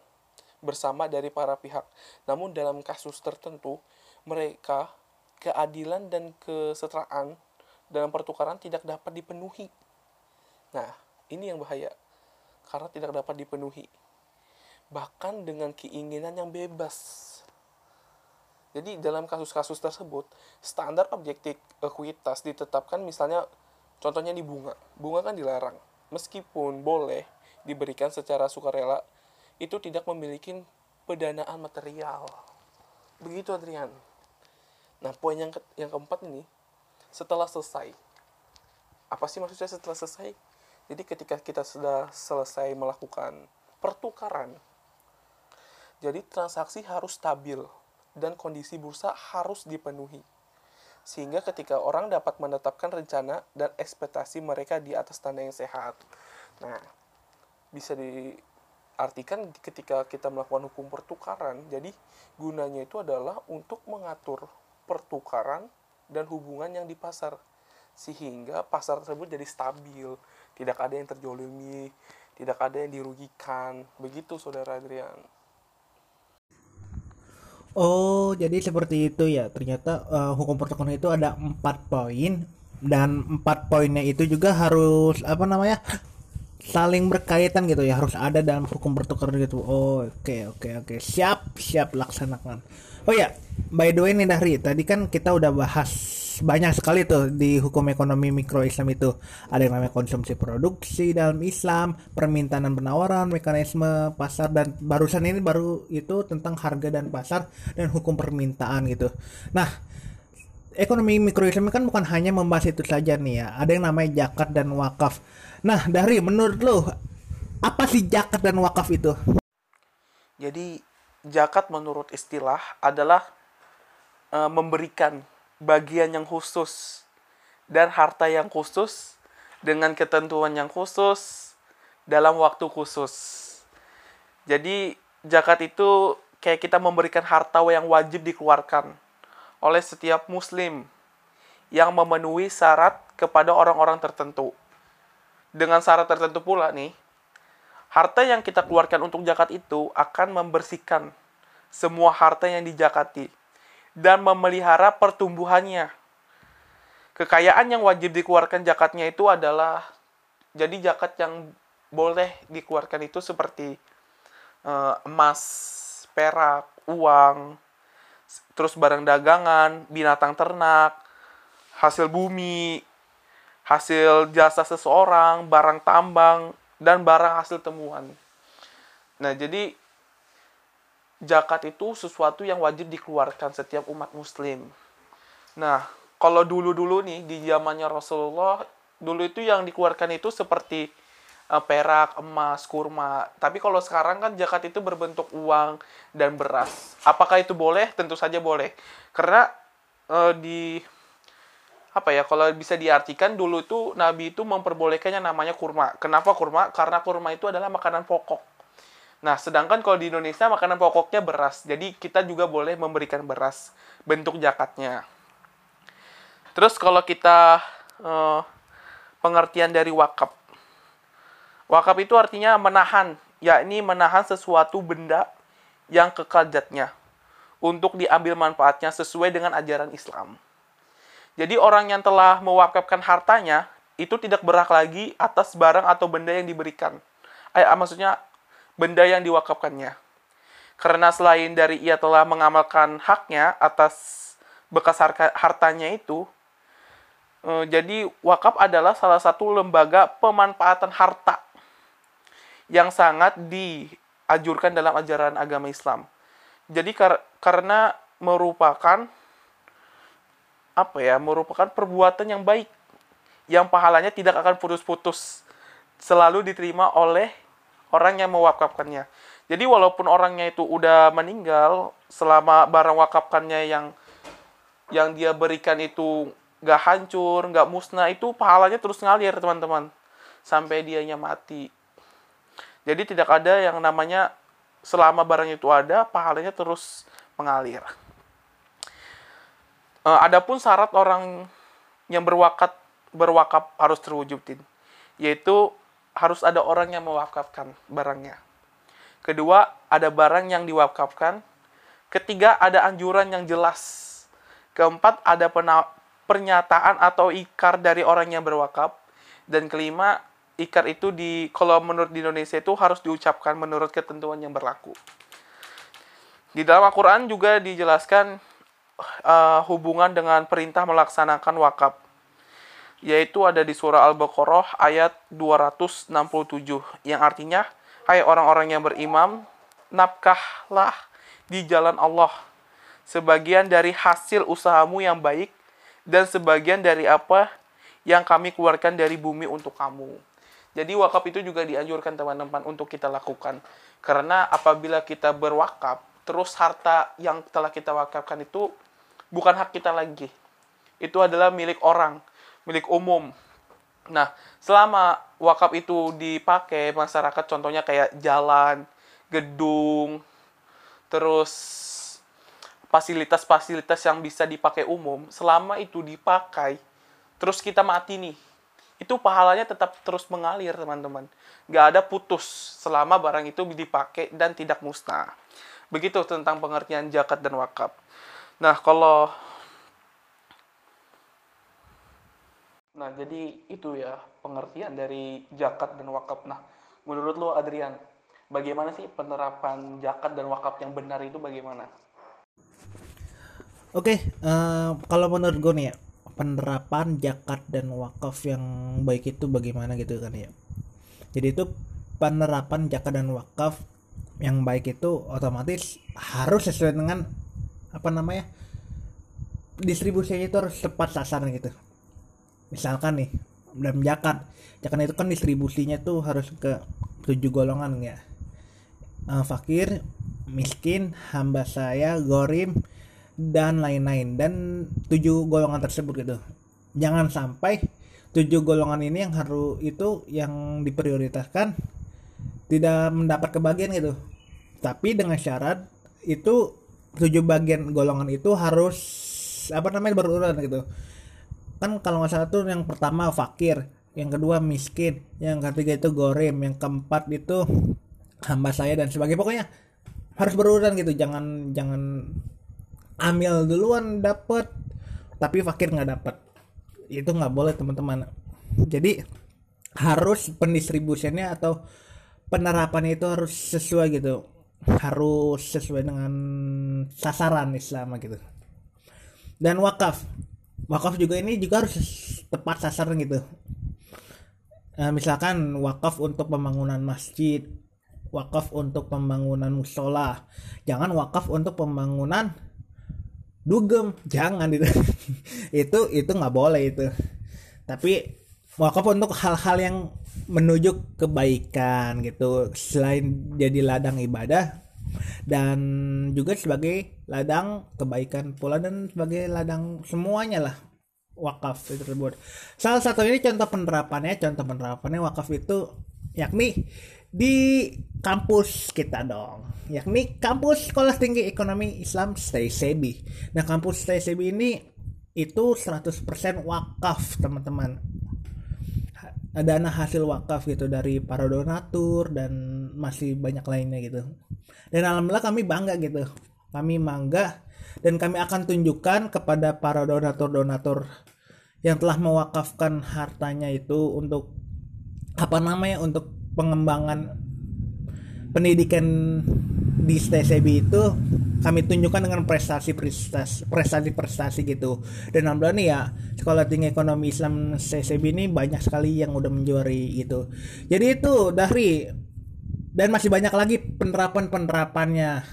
bersama dari para pihak. Namun dalam kasus tertentu mereka keadilan dan kesetaraan dalam pertukaran tidak dapat dipenuhi. Nah, ini yang bahaya. karena tidak dapat dipenuhi. Bahkan dengan keinginan yang bebas. Jadi dalam kasus-kasus tersebut, standar objektif ekuitas ditetapkan misalnya contohnya di bunga. Bunga kan dilarang. Meskipun boleh diberikan secara sukarela, itu tidak memiliki pendanaan material. Begitu Adrian. Nah, poin yang ke yang keempat ini setelah selesai. Apa sih maksudnya setelah selesai? Jadi ketika kita sudah selesai melakukan pertukaran, jadi transaksi harus stabil dan kondisi bursa harus dipenuhi. Sehingga ketika orang dapat menetapkan rencana dan ekspektasi mereka di atas tanda yang sehat. Nah, bisa diartikan ketika kita melakukan hukum pertukaran, jadi gunanya itu adalah untuk mengatur pertukaran dan hubungan yang di pasar. Sehingga pasar tersebut jadi stabil, tidak ada yang terjolimi, tidak ada yang dirugikan. Begitu Saudara Adrian. Oh, jadi seperti itu ya. Ternyata uh, hukum pertukaran itu ada empat poin dan empat poinnya itu juga harus apa namanya saling berkaitan gitu ya. Harus ada dalam hukum pertukaran gitu. Oh, oke okay, oke okay, oke. Okay. Siap siap laksanakan. Oh ya, by the way nih Dahri, tadi kan kita udah bahas banyak sekali tuh di hukum ekonomi mikro Islam itu. Ada yang namanya konsumsi produksi dalam Islam permintaan dan penawaran mekanisme pasar dan barusan ini baru itu tentang harga dan pasar dan hukum permintaan gitu. Nah ekonomi mikro Islam kan bukan hanya membahas itu saja nih ya. Ada yang namanya zakat dan wakaf. Nah dari menurut lo apa sih zakat dan wakaf itu? Jadi zakat menurut istilah adalah e, memberikan bagian yang khusus dan harta yang khusus dengan ketentuan yang khusus dalam waktu khusus. Jadi zakat itu kayak kita memberikan harta yang wajib dikeluarkan oleh setiap muslim yang memenuhi syarat kepada orang-orang tertentu. Dengan syarat tertentu pula nih, harta yang kita keluarkan untuk zakat itu akan membersihkan semua harta yang dijakati dan memelihara pertumbuhannya. Kekayaan yang wajib dikeluarkan zakatnya itu adalah jadi zakat yang boleh dikeluarkan itu seperti uh, emas, perak, uang, terus barang dagangan, binatang ternak, hasil bumi, hasil jasa seseorang, barang tambang, dan barang hasil temuan. Nah, jadi zakat itu sesuatu yang wajib dikeluarkan setiap umat muslim. Nah, kalau dulu-dulu nih di zamannya Rasulullah, dulu itu yang dikeluarkan itu seperti uh, perak, emas, kurma. Tapi kalau sekarang kan zakat itu berbentuk uang dan beras. Apakah itu boleh? Tentu saja boleh. Karena uh, di apa ya kalau bisa diartikan dulu itu Nabi itu memperbolehkannya namanya kurma. Kenapa kurma? Karena kurma itu adalah makanan pokok Nah, sedangkan kalau di Indonesia makanan pokoknya beras. Jadi kita juga boleh memberikan beras bentuk zakatnya. Terus kalau kita eh, pengertian dari wakaf. Wakaf itu artinya menahan, yakni menahan sesuatu benda yang kekal zatnya untuk diambil manfaatnya sesuai dengan ajaran Islam. Jadi orang yang telah mewakafkan hartanya itu tidak berhak lagi atas barang atau benda yang diberikan. Eh, maksudnya benda yang diwakafkannya. Karena selain dari ia telah mengamalkan haknya atas bekas hartanya itu, eh, jadi wakaf adalah salah satu lembaga pemanfaatan harta yang sangat diajurkan dalam ajaran agama Islam. Jadi kar karena merupakan apa ya, merupakan perbuatan yang baik yang pahalanya tidak akan putus-putus, selalu diterima oleh orang yang mewakafkannya. Jadi walaupun orangnya itu udah meninggal, selama barang wakafkannya yang yang dia berikan itu gak hancur, gak musnah, itu pahalanya terus ngalir teman-teman. Sampai dianya mati. Jadi tidak ada yang namanya selama barang itu ada, pahalanya terus mengalir. Uh, adapun syarat orang yang berwakat berwakaf harus terwujudin, yaitu harus ada orang yang mewakafkan barangnya. Kedua, ada barang yang diwakafkan. Ketiga, ada anjuran yang jelas. Keempat, ada pernyataan atau ikar dari orang yang berwakaf. Dan kelima, ikar itu di kalau menurut di Indonesia itu harus diucapkan menurut ketentuan yang berlaku. Di dalam Al-Qur'an juga dijelaskan uh, hubungan dengan perintah melaksanakan wakaf yaitu ada di surah Al-Baqarah ayat 267 yang artinya hai orang-orang yang berimam nafkahlah di jalan Allah sebagian dari hasil usahamu yang baik dan sebagian dari apa yang kami keluarkan dari bumi untuk kamu. Jadi wakaf itu juga dianjurkan teman-teman untuk kita lakukan. Karena apabila kita berwakaf, terus harta yang telah kita wakafkan itu bukan hak kita lagi. Itu adalah milik orang milik umum. Nah, selama wakaf itu dipakai masyarakat contohnya kayak jalan, gedung, terus fasilitas-fasilitas yang bisa dipakai umum, selama itu dipakai, terus kita mati nih, itu pahalanya tetap terus mengalir teman-teman. Gak ada putus selama barang itu dipakai dan tidak musnah. Begitu tentang pengertian zakat dan wakaf. Nah, kalau Nah, jadi itu ya pengertian dari zakat dan wakaf. Nah, menurut lo Adrian, bagaimana sih penerapan zakat dan wakaf yang benar itu bagaimana? Oke, uh, kalau menurut gue nih ya, penerapan zakat dan wakaf yang baik itu bagaimana gitu kan ya. Jadi itu penerapan zakat dan wakaf yang baik itu otomatis harus sesuai dengan apa namanya distribusinya itu harus tepat sasaran gitu misalkan nih dalam zakat. Zakat itu kan distribusinya tuh harus ke tujuh golongan ya. Uh, fakir miskin hamba saya gorim dan lain-lain. Dan tujuh golongan tersebut gitu. Jangan sampai tujuh golongan ini yang harus itu yang diprioritaskan tidak mendapat kebagian gitu. Tapi dengan syarat itu tujuh bagian golongan itu harus apa namanya berurutan gitu kan kalau nggak salah tuh yang pertama fakir yang kedua miskin yang ketiga itu gorem yang keempat itu hamba saya dan sebagainya. Pokoknya harus berurutan gitu. Jangan jangan ambil duluan dapat tapi fakir nggak dapat itu nggak boleh teman-teman. Jadi harus pendistribusiannya atau penerapannya itu harus sesuai gitu. Harus sesuai dengan sasaran Islam gitu. Dan wakaf wakaf juga ini juga harus tepat sasaran gitu. Nah, misalkan wakaf untuk pembangunan masjid wakaf untuk pembangunan musola. Jangan wakaf untuk pembangunan dugem. Jangan itu. Itu itu nggak boleh itu. Tapi wakaf untuk hal-hal yang menuju kebaikan gitu. Selain jadi ladang ibadah dan juga sebagai ladang kebaikan pula dan sebagai ladang semuanya lah wakaf itu tersebut. Salah satu ini contoh penerapannya, contoh penerapannya wakaf itu yakni di kampus kita dong, yakni kampus Sekolah Tinggi Ekonomi Islam STSEBI. Nah, kampus STSEBI ini itu 100% wakaf, teman-teman dana hasil wakaf gitu dari para donatur dan masih banyak lainnya gitu. Dan alhamdulillah kami bangga gitu. Kami bangga dan kami akan tunjukkan kepada para donatur-donatur yang telah mewakafkan hartanya itu untuk apa namanya untuk pengembangan pendidikan di STCB itu kami tunjukkan dengan prestasi prestasi prestasi prestasi gitu. Dan alhamdulillah nih ya sekolah tinggi ekonomi Islam STCB ini banyak sekali yang udah menjuari gitu. Jadi itu dari dan masih banyak lagi penerapan penerapannya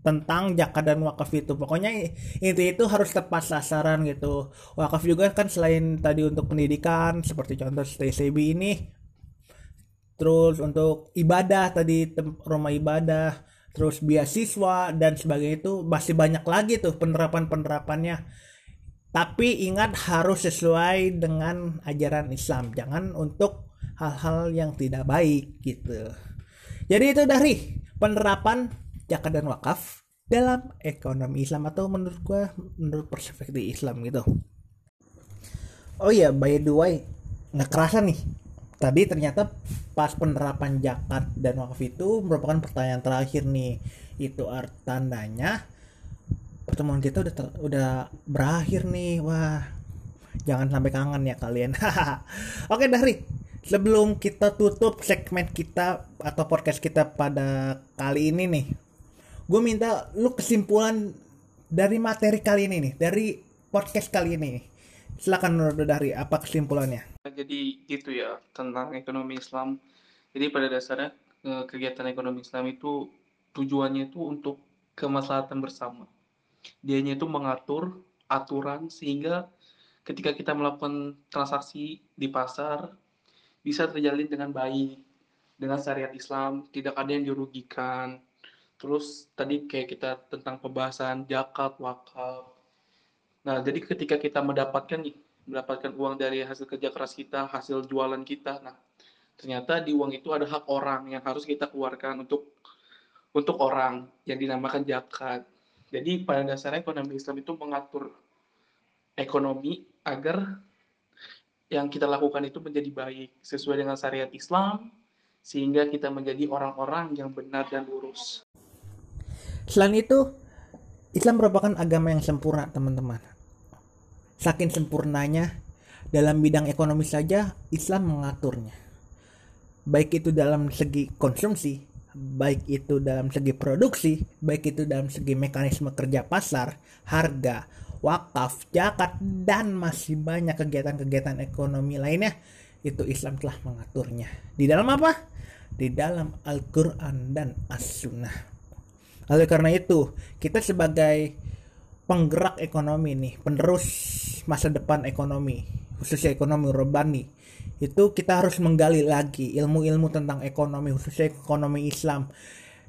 tentang zakat dan wakaf itu. Pokoknya itu itu harus tepat sasaran gitu. Wakaf juga kan selain tadi untuk pendidikan seperti contoh STCB ini terus untuk ibadah tadi rumah ibadah terus beasiswa dan sebagainya itu masih banyak lagi tuh penerapan-penerapannya. Tapi ingat harus sesuai dengan ajaran Islam. Jangan untuk hal-hal yang tidak baik gitu. Jadi itu dari penerapan zakat dan wakaf dalam ekonomi Islam atau menurut gua menurut perspektif Islam gitu. Oh iya by the way nggak kerasa nih tadi ternyata pas penerapan zakat dan wakaf itu merupakan pertanyaan terakhir nih itu art tandanya pertemuan kita udah ter, udah berakhir nih wah jangan sampai kangen ya kalian oke dari sebelum kita tutup segmen kita atau podcast kita pada kali ini nih, gue minta lu kesimpulan dari materi kali ini nih, dari podcast kali ini. Silakan menurut dari apa kesimpulannya? Jadi gitu ya tentang ekonomi Islam. Jadi pada dasarnya eh, kegiatan ekonomi Islam itu tujuannya itu untuk kemaslahatan bersama. Dianya itu mengatur aturan sehingga ketika kita melakukan transaksi di pasar bisa terjalin dengan baik dengan syariat Islam, tidak ada yang dirugikan. Terus tadi kayak kita tentang pembahasan zakat, wakaf. Nah, jadi ketika kita mendapatkan mendapatkan uang dari hasil kerja keras kita, hasil jualan kita, nah ternyata di uang itu ada hak orang yang harus kita keluarkan untuk untuk orang yang dinamakan zakat. Jadi pada dasarnya ekonomi Islam itu mengatur ekonomi agar yang kita lakukan itu menjadi baik sesuai dengan syariat Islam sehingga kita menjadi orang-orang yang benar dan lurus. Selain itu, Islam merupakan agama yang sempurna, teman-teman. Saking sempurnanya, dalam bidang ekonomi saja Islam mengaturnya. Baik itu dalam segi konsumsi, baik itu dalam segi produksi, baik itu dalam segi mekanisme kerja pasar, harga, wakaf, zakat, dan masih banyak kegiatan-kegiatan ekonomi lainnya itu Islam telah mengaturnya. Di dalam apa? Di dalam Al-Quran dan As-Sunnah. Oleh karena itu, kita sebagai penggerak ekonomi nih, penerus masa depan ekonomi, khususnya ekonomi urbani, itu kita harus menggali lagi ilmu-ilmu tentang ekonomi, khususnya ekonomi Islam.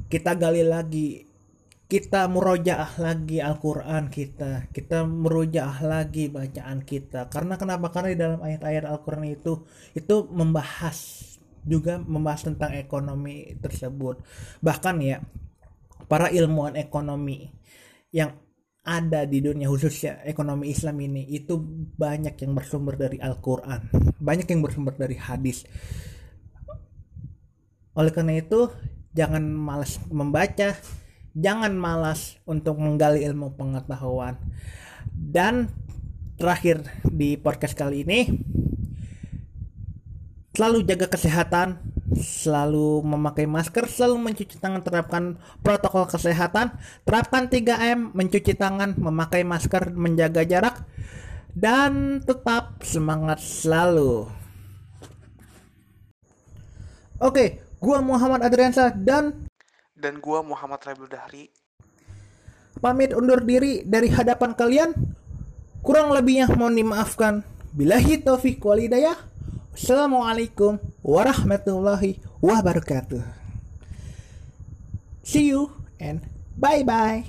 Kita gali lagi kita merojaah lagi Al-Quran kita kita merojaah lagi bacaan kita. Karena kenapa? Karena di dalam ayat-ayat Al-Quran itu itu membahas juga membahas tentang ekonomi tersebut. Bahkan ya para ilmuwan ekonomi yang ada di dunia khususnya ekonomi Islam ini itu banyak yang bersumber dari Al-Quran banyak yang bersumber dari hadis oleh karena itu jangan malas membaca jangan malas untuk menggali ilmu pengetahuan. Dan terakhir di podcast kali ini, selalu jaga kesehatan, selalu memakai masker, selalu mencuci tangan, terapkan protokol kesehatan, terapkan 3M, mencuci tangan, memakai masker, menjaga jarak, dan tetap semangat selalu. Oke, gua Muhammad Adriansa dan dan gua Muhammad Rabil Dahri. Pamit undur diri dari hadapan kalian. Kurang lebihnya mohon dimaafkan. Bilahi taufik walidayah Assalamualaikum warahmatullahi wabarakatuh. See you and bye bye